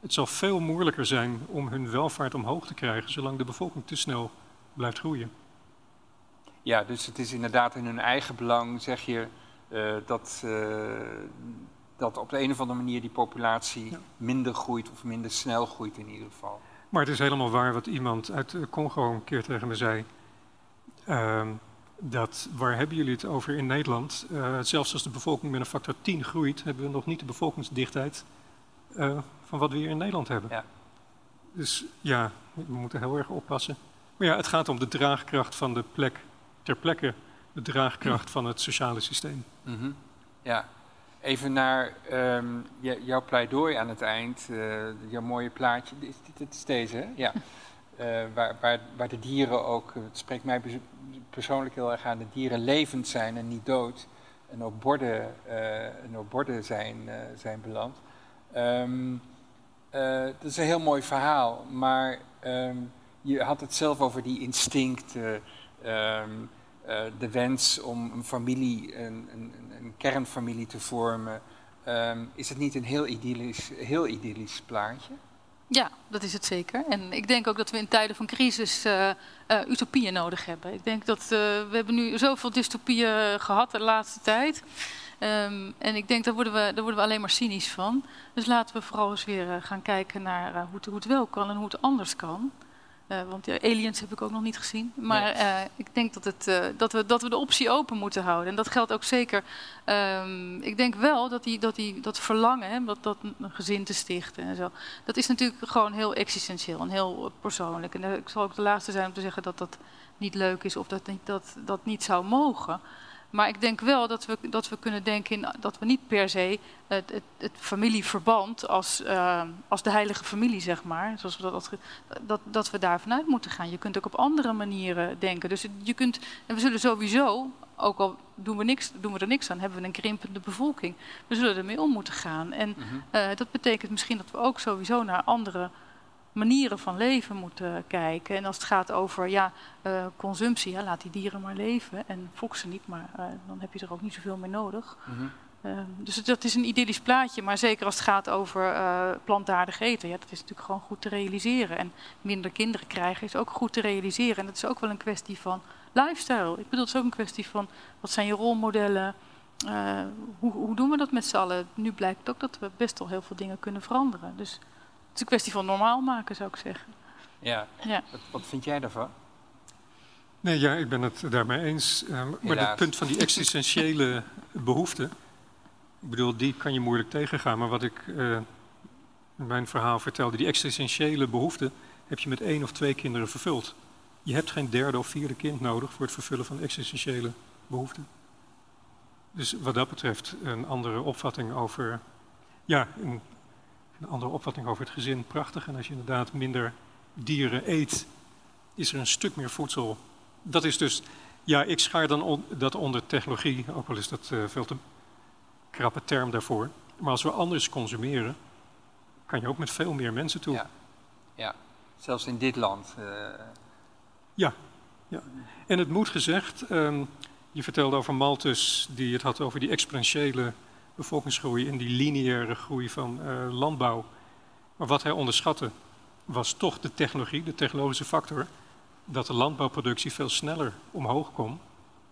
Het zal veel moeilijker zijn om hun welvaart omhoog te krijgen zolang de bevolking te snel blijft groeien. Ja, dus het is inderdaad in hun eigen belang, zeg je, uh, dat, uh, dat op de een of andere manier die populatie ja. minder groeit of minder snel groeit in ieder geval. Maar het is helemaal waar wat iemand uit Congo een keer tegen me zei. Uh, dat, waar hebben jullie het over in Nederland? Uh, zelfs als de bevolking met een factor 10 groeit, hebben we nog niet de bevolkingsdichtheid uh, van wat we hier in Nederland hebben. Ja. Dus ja, we moeten heel erg oppassen. Maar ja, het gaat om de draagkracht van de plek ter plekke, de draagkracht van het sociale systeem. Mm -hmm. Ja, even naar um, jouw pleidooi aan het eind, uh, jouw mooie plaatje. Dit, dit is deze, hè? Ja. Uh, waar, waar, waar, de dieren ook, het spreekt mij persoonlijk heel erg aan, de dieren levend zijn en niet dood. En op borden, uh, en op borden zijn, zijn beland. Um, dat is een heel mooi verhaal, maar um, je had het zelf over die instincten. Uh, de wens om een familie, een, een, een kernfamilie te vormen. Um, is het niet een heel idyllisch, heel idyllisch plaatje? Ja, dat is het zeker. En ik denk ook dat we in tijden van crisis uh, uh, utopieën nodig hebben. Ik denk dat we hebben nu zoveel dystopieën gehad de laatste tijd. Um, en ik denk daar worden, we, daar worden we alleen maar cynisch van. Dus laten we vooral eens weer gaan kijken naar hoe het, hoe het wel kan en hoe het anders kan. Uh, want ja, aliens heb ik ook nog niet gezien. Maar uh, ik denk dat, het, uh, dat, we, dat we de optie open moeten houden. En dat geldt ook zeker. Um, ik denk wel dat, die, dat, die, dat verlangen, hè, dat, dat een gezin te stichten en zo. Dat is natuurlijk gewoon heel existentieel en heel persoonlijk. En ik zal ook de laatste zijn om te zeggen dat dat niet leuk is of dat niet, dat, dat niet zou mogen. Maar ik denk wel dat we, dat we kunnen denken in, dat we niet per se het, het, het familieverband als, uh, als de heilige familie, zeg maar, zoals we dat, dat, dat we daar vanuit moeten gaan. Je kunt ook op andere manieren denken. Dus je kunt, en we zullen sowieso, ook al doen we, niks, doen we er niks aan, hebben we een krimpende bevolking. We zullen ermee om moeten gaan. En mm-hmm. uh, dat betekent misschien dat we ook sowieso naar andere manieren van leven moeten kijken. En als het gaat over ja, uh, consumptie, ja, laat die dieren maar leven en fok ze niet, maar uh, dan heb je er ook niet zoveel meer nodig. Mm-hmm. Uh, dus het, dat is een idyllisch plaatje, maar zeker als het gaat over plantaardig eten, ja, dat is natuurlijk gewoon goed te realiseren. En minder kinderen krijgen is ook goed te realiseren. En dat is ook wel een kwestie van lifestyle. Ik bedoel, het is ook een kwestie van wat zijn je rolmodellen. hoe, hoe doen we dat met z'n allen? Nu blijkt ook dat we best wel heel veel dingen kunnen veranderen. Dus het is een kwestie van normaal maken, zou ik zeggen. Ja. ja. Wat, wat vind jij daarvan? Nee, ja, ik ben het daarmee eens. Uh, maar het punt van die existentiële behoefte, ik bedoel, die kan je moeilijk tegengaan. Maar wat ik uh, in mijn verhaal vertelde, die existentiële behoefte heb je met één of twee kinderen vervuld. Je hebt geen derde of vierde kind nodig voor het vervullen van existentiële behoeften. Dus wat dat betreft een andere opvatting over, ja, een, een andere opvatting over het gezin prachtig. En als je inderdaad minder dieren eet, is er een stuk meer voedsel. Dat is dus, ja, ik schaar dan on, dat onder technologie, ook al is dat uh, veel te krappe term daarvoor. Maar als we anders consumeren, kan je ook met veel meer mensen toe. Ja, ja. zelfs in dit land. Uh... Ja. ja, en het moet gezegd, um, je vertelde over Malthus, die het had over die exponentiële bevolkingsgroei en die lineaire groei van uh, landbouw. Maar wat hij onderschatte was toch de technologie, de technologische factor, dat de landbouwproductie veel sneller omhoog kon.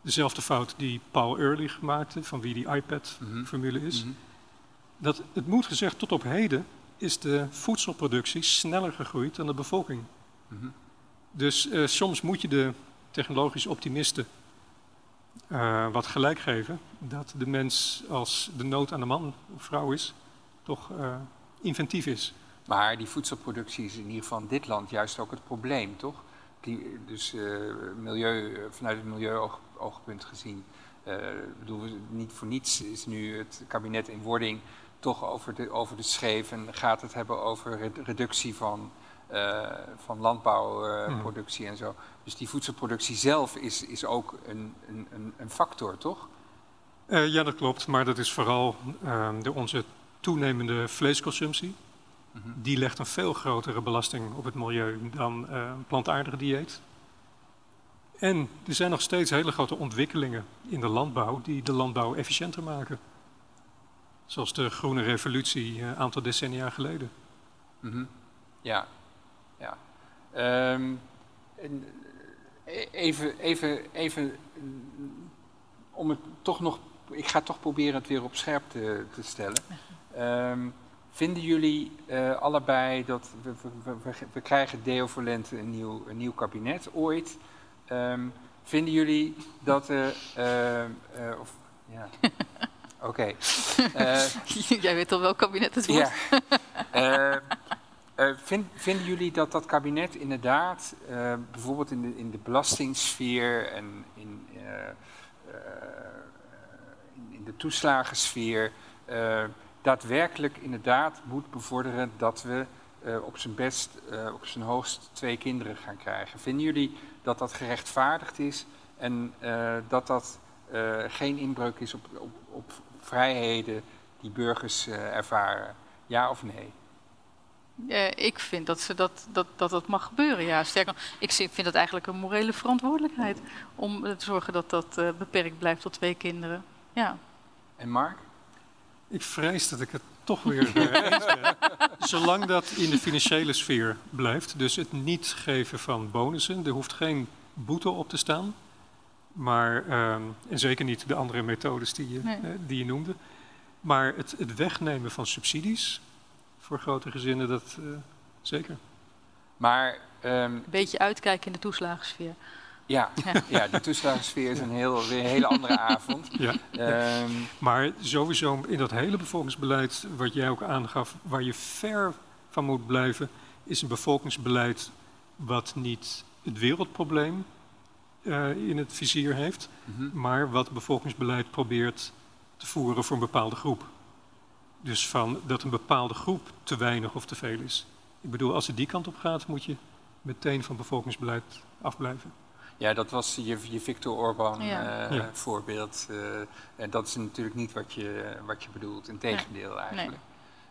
Dezelfde fout die Paul Ehrlich maakte, van wie die iPad-formule mm -hmm. is. Mm -hmm. Dat, het moet gezegd, tot op heden is de voedselproductie sneller gegroeid dan de bevolking. Mm -hmm. Dus uh, soms moet je de technologische optimisten uh, wat gelijk geven. Dat de mens als de nood aan de man of vrouw is, toch uh, inventief is. Maar die voedselproductie is in ieder geval dit land juist ook het probleem, toch? Dus uh, milieu, vanuit het milieuoogpunt gezien, bedoel, niet voor niets is nu het kabinet in wording toch over de, over de scheef en gaat het hebben over reductie van, uh, van landbouwproductie hmm. en zo. Dus die voedselproductie zelf is, is ook een, een, een factor, toch? Uh, ja, dat klopt. Maar dat is vooral uh, de onze toenemende vleesconsumptie. Mm -hmm. Die legt een veel grotere belasting op het milieu dan een plantaardige dieet. En er zijn nog steeds hele grote ontwikkelingen in de landbouw die de landbouw efficiënter maken. Zoals de groene revolutie een aantal decennia geleden. Mm -hmm. Ja, ja. Um, even, even, even om het toch nog, ik ga toch proberen het weer op scherp te, te stellen. Um, vinden jullie uh, allebei dat we, we, we, we, krijgen Deo Volente een nieuw, een nieuw kabinet ooit? Um, vinden jullie dat er, uh, uh, of, ja, oké. Okay. Jij weet al welk kabinet het wordt. Ja. Uh, vind, vinden jullie dat dat kabinet inderdaad, uh, bijvoorbeeld in de, in de belastingsfeer en in, uh, in, in, de toeslagensfeer, daadwerkelijk inderdaad moet bevorderen dat we op zijn best, op zijn hoogst twee kinderen gaan krijgen? Vinden jullie dat dat gerechtvaardigd is en dat dat geen inbreuk is op, op, op vrijheden die burgers ervaren? Ja of nee? Uh, ik vind dat, ze dat, dat, dat dat mag gebeuren, ja. Sterker ik vind dat eigenlijk een morele verantwoordelijkheid... om te zorgen dat dat uh, beperkt blijft tot twee kinderen. Ja. En Mark? Ik vrees dat ik het toch weer eens ben. Zolang dat in de financiële sfeer blijft, dus het niet geven van bonussen... er hoeft geen boete op te staan... Maar, ehm, en zeker niet de andere methodes die je, nee. die je noemde. Maar het, het wegnemen van subsidies voor grote gezinnen, dat uh, zeker. Maar... Um, een beetje uitkijken in de toeslagensfeer. Ja, ja. ja de toeslagensfeer is een, heel, weer een hele andere avond. Ja, um, Maar sowieso in dat hele bevolkingsbeleid, wat jij ook aangaf, waar je ver van moet blijven, is een bevolkingsbeleid wat niet het wereldprobleem uh, in het vizier heeft, mm -hmm. maar wat bevolkingsbeleid probeert te voeren voor een bepaalde groep. Dus van dat een bepaalde groep te weinig of te veel is. Ik bedoel, als het die kant op gaat, moet je meteen van bevolkingsbeleid afblijven. Ja, dat was je, je Victor Orban ja. Uh, ja. voorbeeld. Uh, en dat is natuurlijk niet wat je, wat je bedoelt. Integendeel nee. eigenlijk.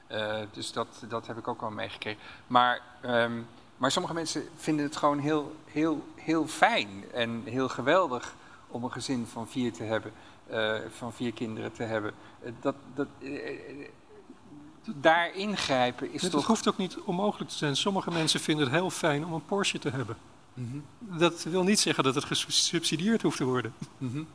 Nee. Uh, dus dat, dat heb ik ook al meegekregen. Maar, um, maar sommige mensen vinden het gewoon heel, heel, heel fijn en heel geweldig om een gezin van vier te hebben. van vier kinderen te hebben. dat, dat, daar ingrijpen is het toch... Het hoeft ook niet onmogelijk te zijn. Sommige mensen vinden het heel fijn om een Porsche te hebben. Mm -hmm. Dat wil niet zeggen dat het gesubsidieerd hoeft te worden. Mm -hmm.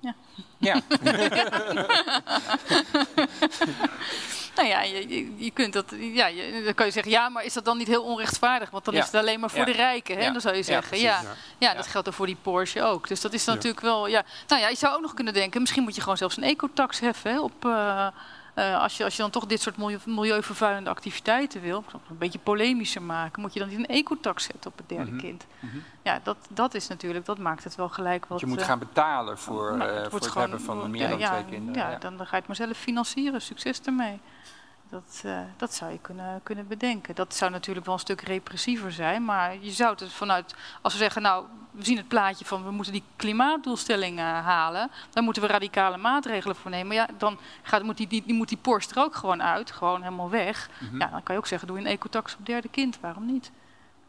Ja. Ja. nou ja, je, je kunt dat, ja, je, dan kan je zeggen, ja, maar is dat dan niet heel onrechtvaardig? Want dan ja. is het alleen maar voor ja. de rijken, hè? Ja. Dan zou je zeggen, ja, ja, dat geldt dan voor die Porsche ook. Dus dat is natuurlijk wel, ja. Nou ja, je zou ook nog kunnen denken, misschien moet je gewoon zelfs een ecotax heffen hè, op... Uh, uh, als, je, als je dan toch dit soort milieu, milieuvervuilende activiteiten wil, een beetje polemischer maken, moet je dan niet een ecotax zetten op het derde mm -hmm. kind. Mm -hmm. Ja, dat, dat is natuurlijk, dat maakt het wel gelijk wat... Je moet uh, gaan betalen voor, uh, het, voor het gewoon, hebben van meer dan ja, twee kinderen. Ja, ja, dan ga je het maar zelf financieren. Succes ermee. Dat, uh, dat zou je kunnen, kunnen bedenken. Dat zou natuurlijk wel een stuk repressiever zijn, maar je zou het vanuit, als we zeggen, nou, we zien het plaatje van we moeten die klimaatdoelstellingen halen, dan moeten we radicale maatregelen voor nemen. Ja, dan gaat, moet, die, die, die, moet die Porsche er ook gewoon uit, gewoon helemaal weg. Mm -hmm. Ja, dan kan je ook zeggen, doe een ecotax op derde kind, waarom niet?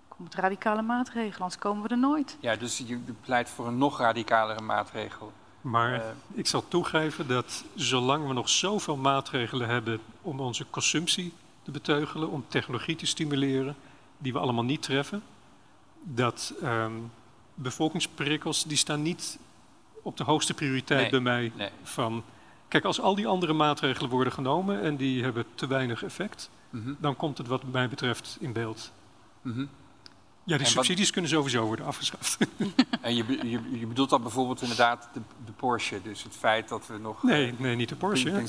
Kom met radicale maatregelen, anders komen we er nooit. Ja, dus je pleit voor een nog radicalere maatregel. Maar uh, ik zal toegeven dat zolang we nog zoveel maatregelen hebben om onze consumptie te beteugelen, om technologie te stimuleren, die we allemaal niet treffen, dat um, bevolkingsprikkels die staan niet op de hoogste prioriteit nee, bij mij. Nee. Van, kijk, als al die andere maatregelen worden genomen en die hebben te weinig effect, mm -hmm. dan komt het wat mij betreft in beeld. Mm -hmm. Ja, die subsidies kunnen sowieso worden afgeschaft. En je, je, je, bedoelt dan bijvoorbeeld inderdaad de, de, Porsche, dus het feit dat we nog... Nee, nee niet de Porsche. Uh,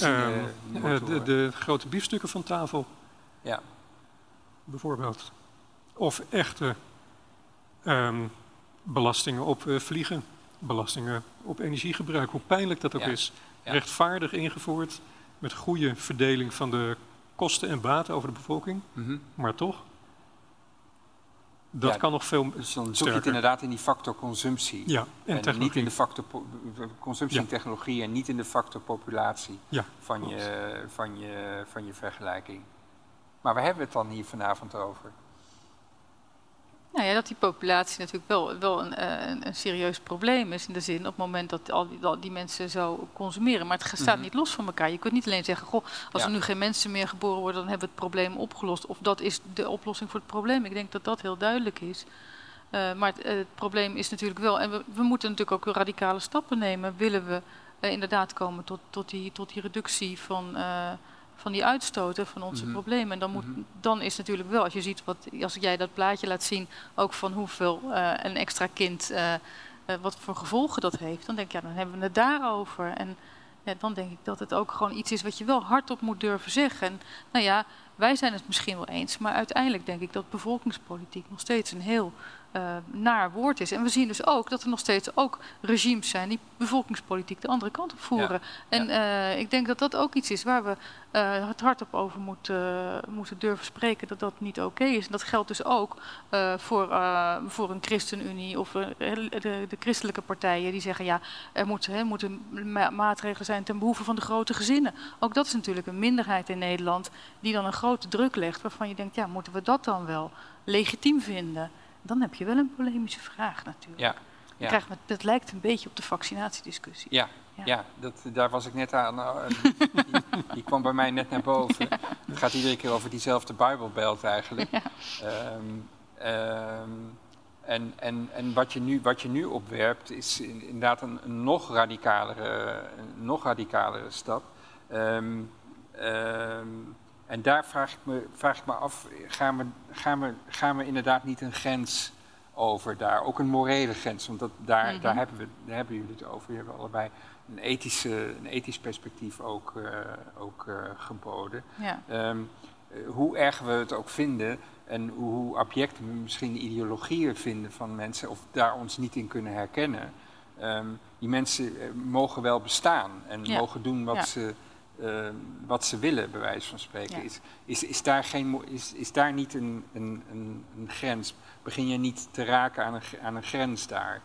de, de, grote biefstukken van tafel. Ja. Bijvoorbeeld. Of echte um, belastingen op uh, vliegen, belastingen op energiegebruik, hoe pijnlijk dat ook is. Rechtvaardig ingevoerd, met goede verdeling van de kosten en baten over de bevolking, mm -hmm. maar toch. Dat kan nog veel Dus dan zoek je het inderdaad in die factor consumptie. Ja, en, en niet in de factor consumptie en technologie en niet in de factor populatie ja, van, je, van, je, van je vergelijking. Maar waar hebben we het dan hier vanavond over? Nou ja, dat die populatie natuurlijk wel, wel een, eh, een, een, serieus probleem is in de zin op het moment dat al die, al die mensen zo consumeren. Maar het staat mhm. niet los van elkaar. Je kunt niet alleen zeggen, goh, als er nu geen mensen meer geboren worden, dan hebben we het probleem opgelost. Of dat is de oplossing voor het probleem. Ik denk dat dat heel duidelijk is. Uh, maar het, het, probleem is natuurlijk wel, en we, we, moeten natuurlijk ook radicale stappen nemen. Willen we uh, inderdaad komen tot, tot, die, tot die reductie van van die uitstoten van onze mhm. problemen. En dan, moet, mhm. dan is natuurlijk wel, als je ziet wat, als jij dat plaatje laat zien, ook van hoeveel uh, een extra kind, uh, uh, wat voor gevolgen dat heeft, dan denk ik, ja, dan hebben we het daarover. En ja, dan denk ik dat het ook gewoon iets is wat je wel hardop moet durven zeggen. En nou ja, wij zijn het misschien wel eens, maar uiteindelijk denk ik dat bevolkingspolitiek nog steeds een heel uh, naar woord is. En we zien dus ook dat er nog steeds ook regimes zijn die bevolkingspolitiek de andere kant op voeren. en uh, ik denk dat dat ook iets is waar we uh, het hardop over moeten, moeten durven spreken dat dat niet oké is. En dat geldt dus ook voor, voor een ChristenUnie of de, de, christelijke partijen die zeggen ja, er hè, moeten maatregelen zijn ten behoeve van de grote gezinnen. Ook dat is natuurlijk een minderheid in Nederland die dan een grote druk legt waarvan je denkt ja, moeten we dat dan wel legitiem vinden? Dan heb je wel een polemische vraag natuurlijk. Ja, ja. Krijg, dat lijkt een beetje op de vaccinatiediscussie. Ja, ja. ja dat, daar was ik net aan. Uh, die, kwam bij mij net naar boven. Het gaat iedere keer over diezelfde Bijbelbelt eigenlijk. Um, um, en, en, en wat, je nu, wat je nu opwerpt is inderdaad een, een nog, radicalere, een nog radicalere stap. Um, en daar vraag ik me, vraag ik me af, gaan we, gaan, we, gaan we inderdaad niet een grens over daar? Ook een morele grens, want dat, daar, mhm. daar, hebben we, daar hebben jullie het over. We hebben allebei een, ethische, een ethisch perspectief ook, uh, ook uh, geboden. Ja. Um, hoe erg we het ook vinden en hoe abject we misschien de ideologieën vinden van mensen, of daar ons niet in kunnen herkennen. Um, die mensen mogen wel bestaan en ja. mogen doen wat ja. ze uh, wat ze willen, bij wijze van spreken. Is, is, is, daar geen, is, is daar niet een, een, een, een grens? Begin je niet te raken aan een, aan een grens daar?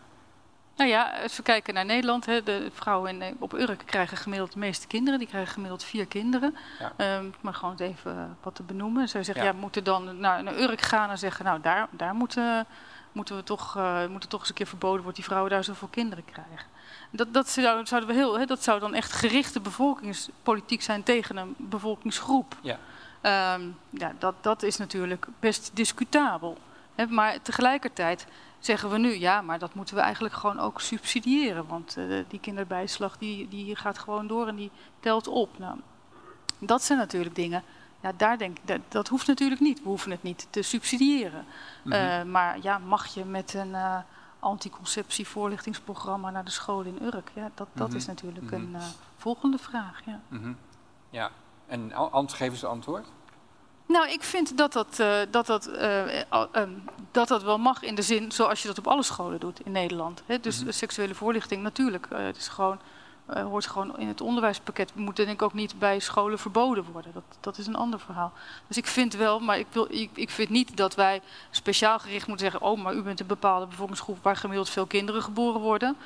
Nou ja, als we kijken naar Nederland, hè, de vrouwen in, op Urk krijgen gemiddeld de meeste kinderen. Die krijgen gemiddeld vier kinderen. Ja. Um, maar gewoon even wat te benoemen. Zij zeggen, ja. ja, we moeten dan naar, naar Urk gaan en zeggen, nou daar, daar moeten, moeten we toch, uh, moeten toch eens een keer verboden worden die vrouwen daar zoveel kinderen krijgen. Dat, dat, zou, zouden we heel, hè, dat zou dan echt gerichte bevolkingspolitiek zijn tegen een bevolkingsgroep. Ja. Um, ja, dat, dat is natuurlijk best discutabel. Hè, maar tegelijkertijd zeggen we nu, ja, maar dat moeten we eigenlijk gewoon ook subsidiëren. Want uh, die kinderbijslag die, die gaat gewoon door en die telt op. Nou, dat zijn natuurlijk dingen, ja, daar denk ik, dat, dat hoeft natuurlijk niet. We hoeven het niet te subsidiëren. Mm -hmm. uh, maar ja, mag je met een... Uh, anticonceptievoorlichtingsprogramma naar de school in Urk? Ja, dat, dat mm is natuurlijk -hmm. een uh, volgende vraag. Ja, -hmm. ja. en Ant, geef eens antwoord. Nou, ik vind dat dat, uh, dat, dat, uh, um, dat dat wel mag in de zin zoals je dat op alle scholen doet in Nederland. Hè? Dus seksuele voorlichting natuurlijk. het is gewoon uh, hoort gewoon in het onderwijspakket. Moet denk ik ook niet bij scholen verboden worden. Dat, dat is een ander verhaal. Dus ik vind wel, maar ik, wil, ik, ik vind niet dat wij speciaal gericht moeten zeggen... oh, maar u bent een bepaalde bevolkingsgroep waar gemiddeld veel kinderen geboren worden...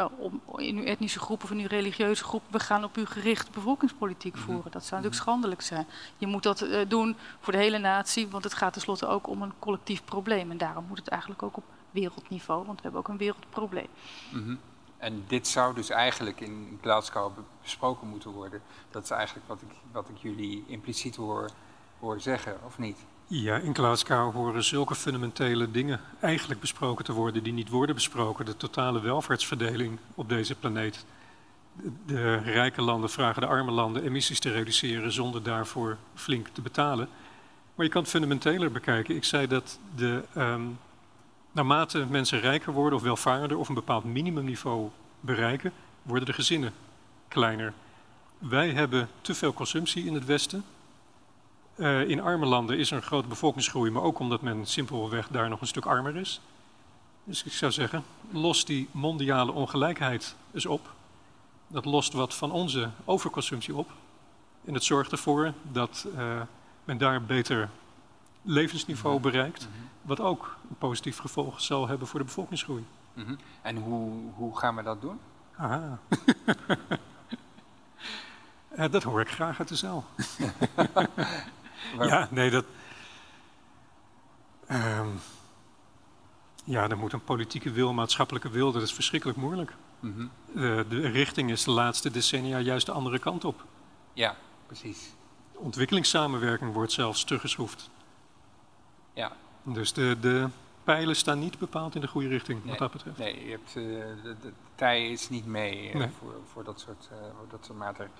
Nou, om, in uw etnische groep of in uw religieuze groep, we gaan op u gericht bevolkingspolitiek mhm. voeren. Dat zou natuurlijk mhm. schandelijk zijn. Je moet dat uh, doen voor de hele natie, want het gaat tenslotte ook om een collectief probleem. En daarom moet het eigenlijk ook op wereldniveau, want we hebben ook een wereldprobleem. Mm -hmm. En dit zou dus eigenlijk in Glasgow besproken moeten worden. Dat is eigenlijk wat ik, wat ik jullie impliciet hoor, hoor zeggen, of niet? Ja, in Glasgow horen zulke fundamentele dingen eigenlijk besproken te worden die niet worden besproken. De totale welvaartsverdeling op deze planeet. De rijke landen vragen de arme landen emissies te reduceren zonder daarvoor flink te betalen. Maar je kan het fundamenteler bekijken. Ik zei dat de um, naarmate mensen rijker worden of welvarender of een bepaald minimumniveau bereiken, worden de gezinnen kleiner. Wij hebben te veel consumptie in het Westen. Uh, in arme landen is er een grote bevolkingsgroei, maar ook omdat men simpelweg daar nog een stuk armer is. Dus ik zou zeggen, los die mondiale ongelijkheid eens op. Dat lost wat van onze overconsumptie op. En het zorgt ervoor dat uh, men daar beter levensniveau mhm. bereikt. Mhm. Wat ook een positief gevolg zal hebben voor de bevolkingsgroei. Mm -hmm. En hoe, hoe gaan we dat doen? Aha. uh, dat hoor ik graag uit de zaal. ja, nee, dat. Um, ja, er moet een politieke wil, maatschappelijke wil, dat is verschrikkelijk moeilijk. Mm -hmm. uh, de richting is de laatste decennia juist de andere kant op. Ja, precies. Ontwikkelingssamenwerking wordt zelfs teruggeschroefd. Ja. Dus de, de pijlen staan niet bepaald in de goede richting, nee, wat dat betreft. Nee, je hebt, uh, de, de, tij is niet mee uh, nee. voor, voor, dat soort, uh, dat soort maatregelen.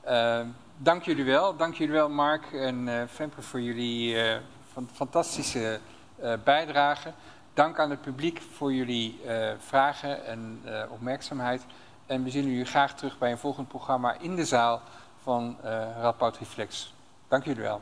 Ehm, dank jullie wel. Dank jullie wel, Mark en Femke, voor jullie van, fantastische bijdrage. Dank aan het publiek voor jullie vragen en opmerkzaamheid. En we zien jullie graag terug bij een volgend programma in de zaal van Radboud Reflex. Dank jullie wel.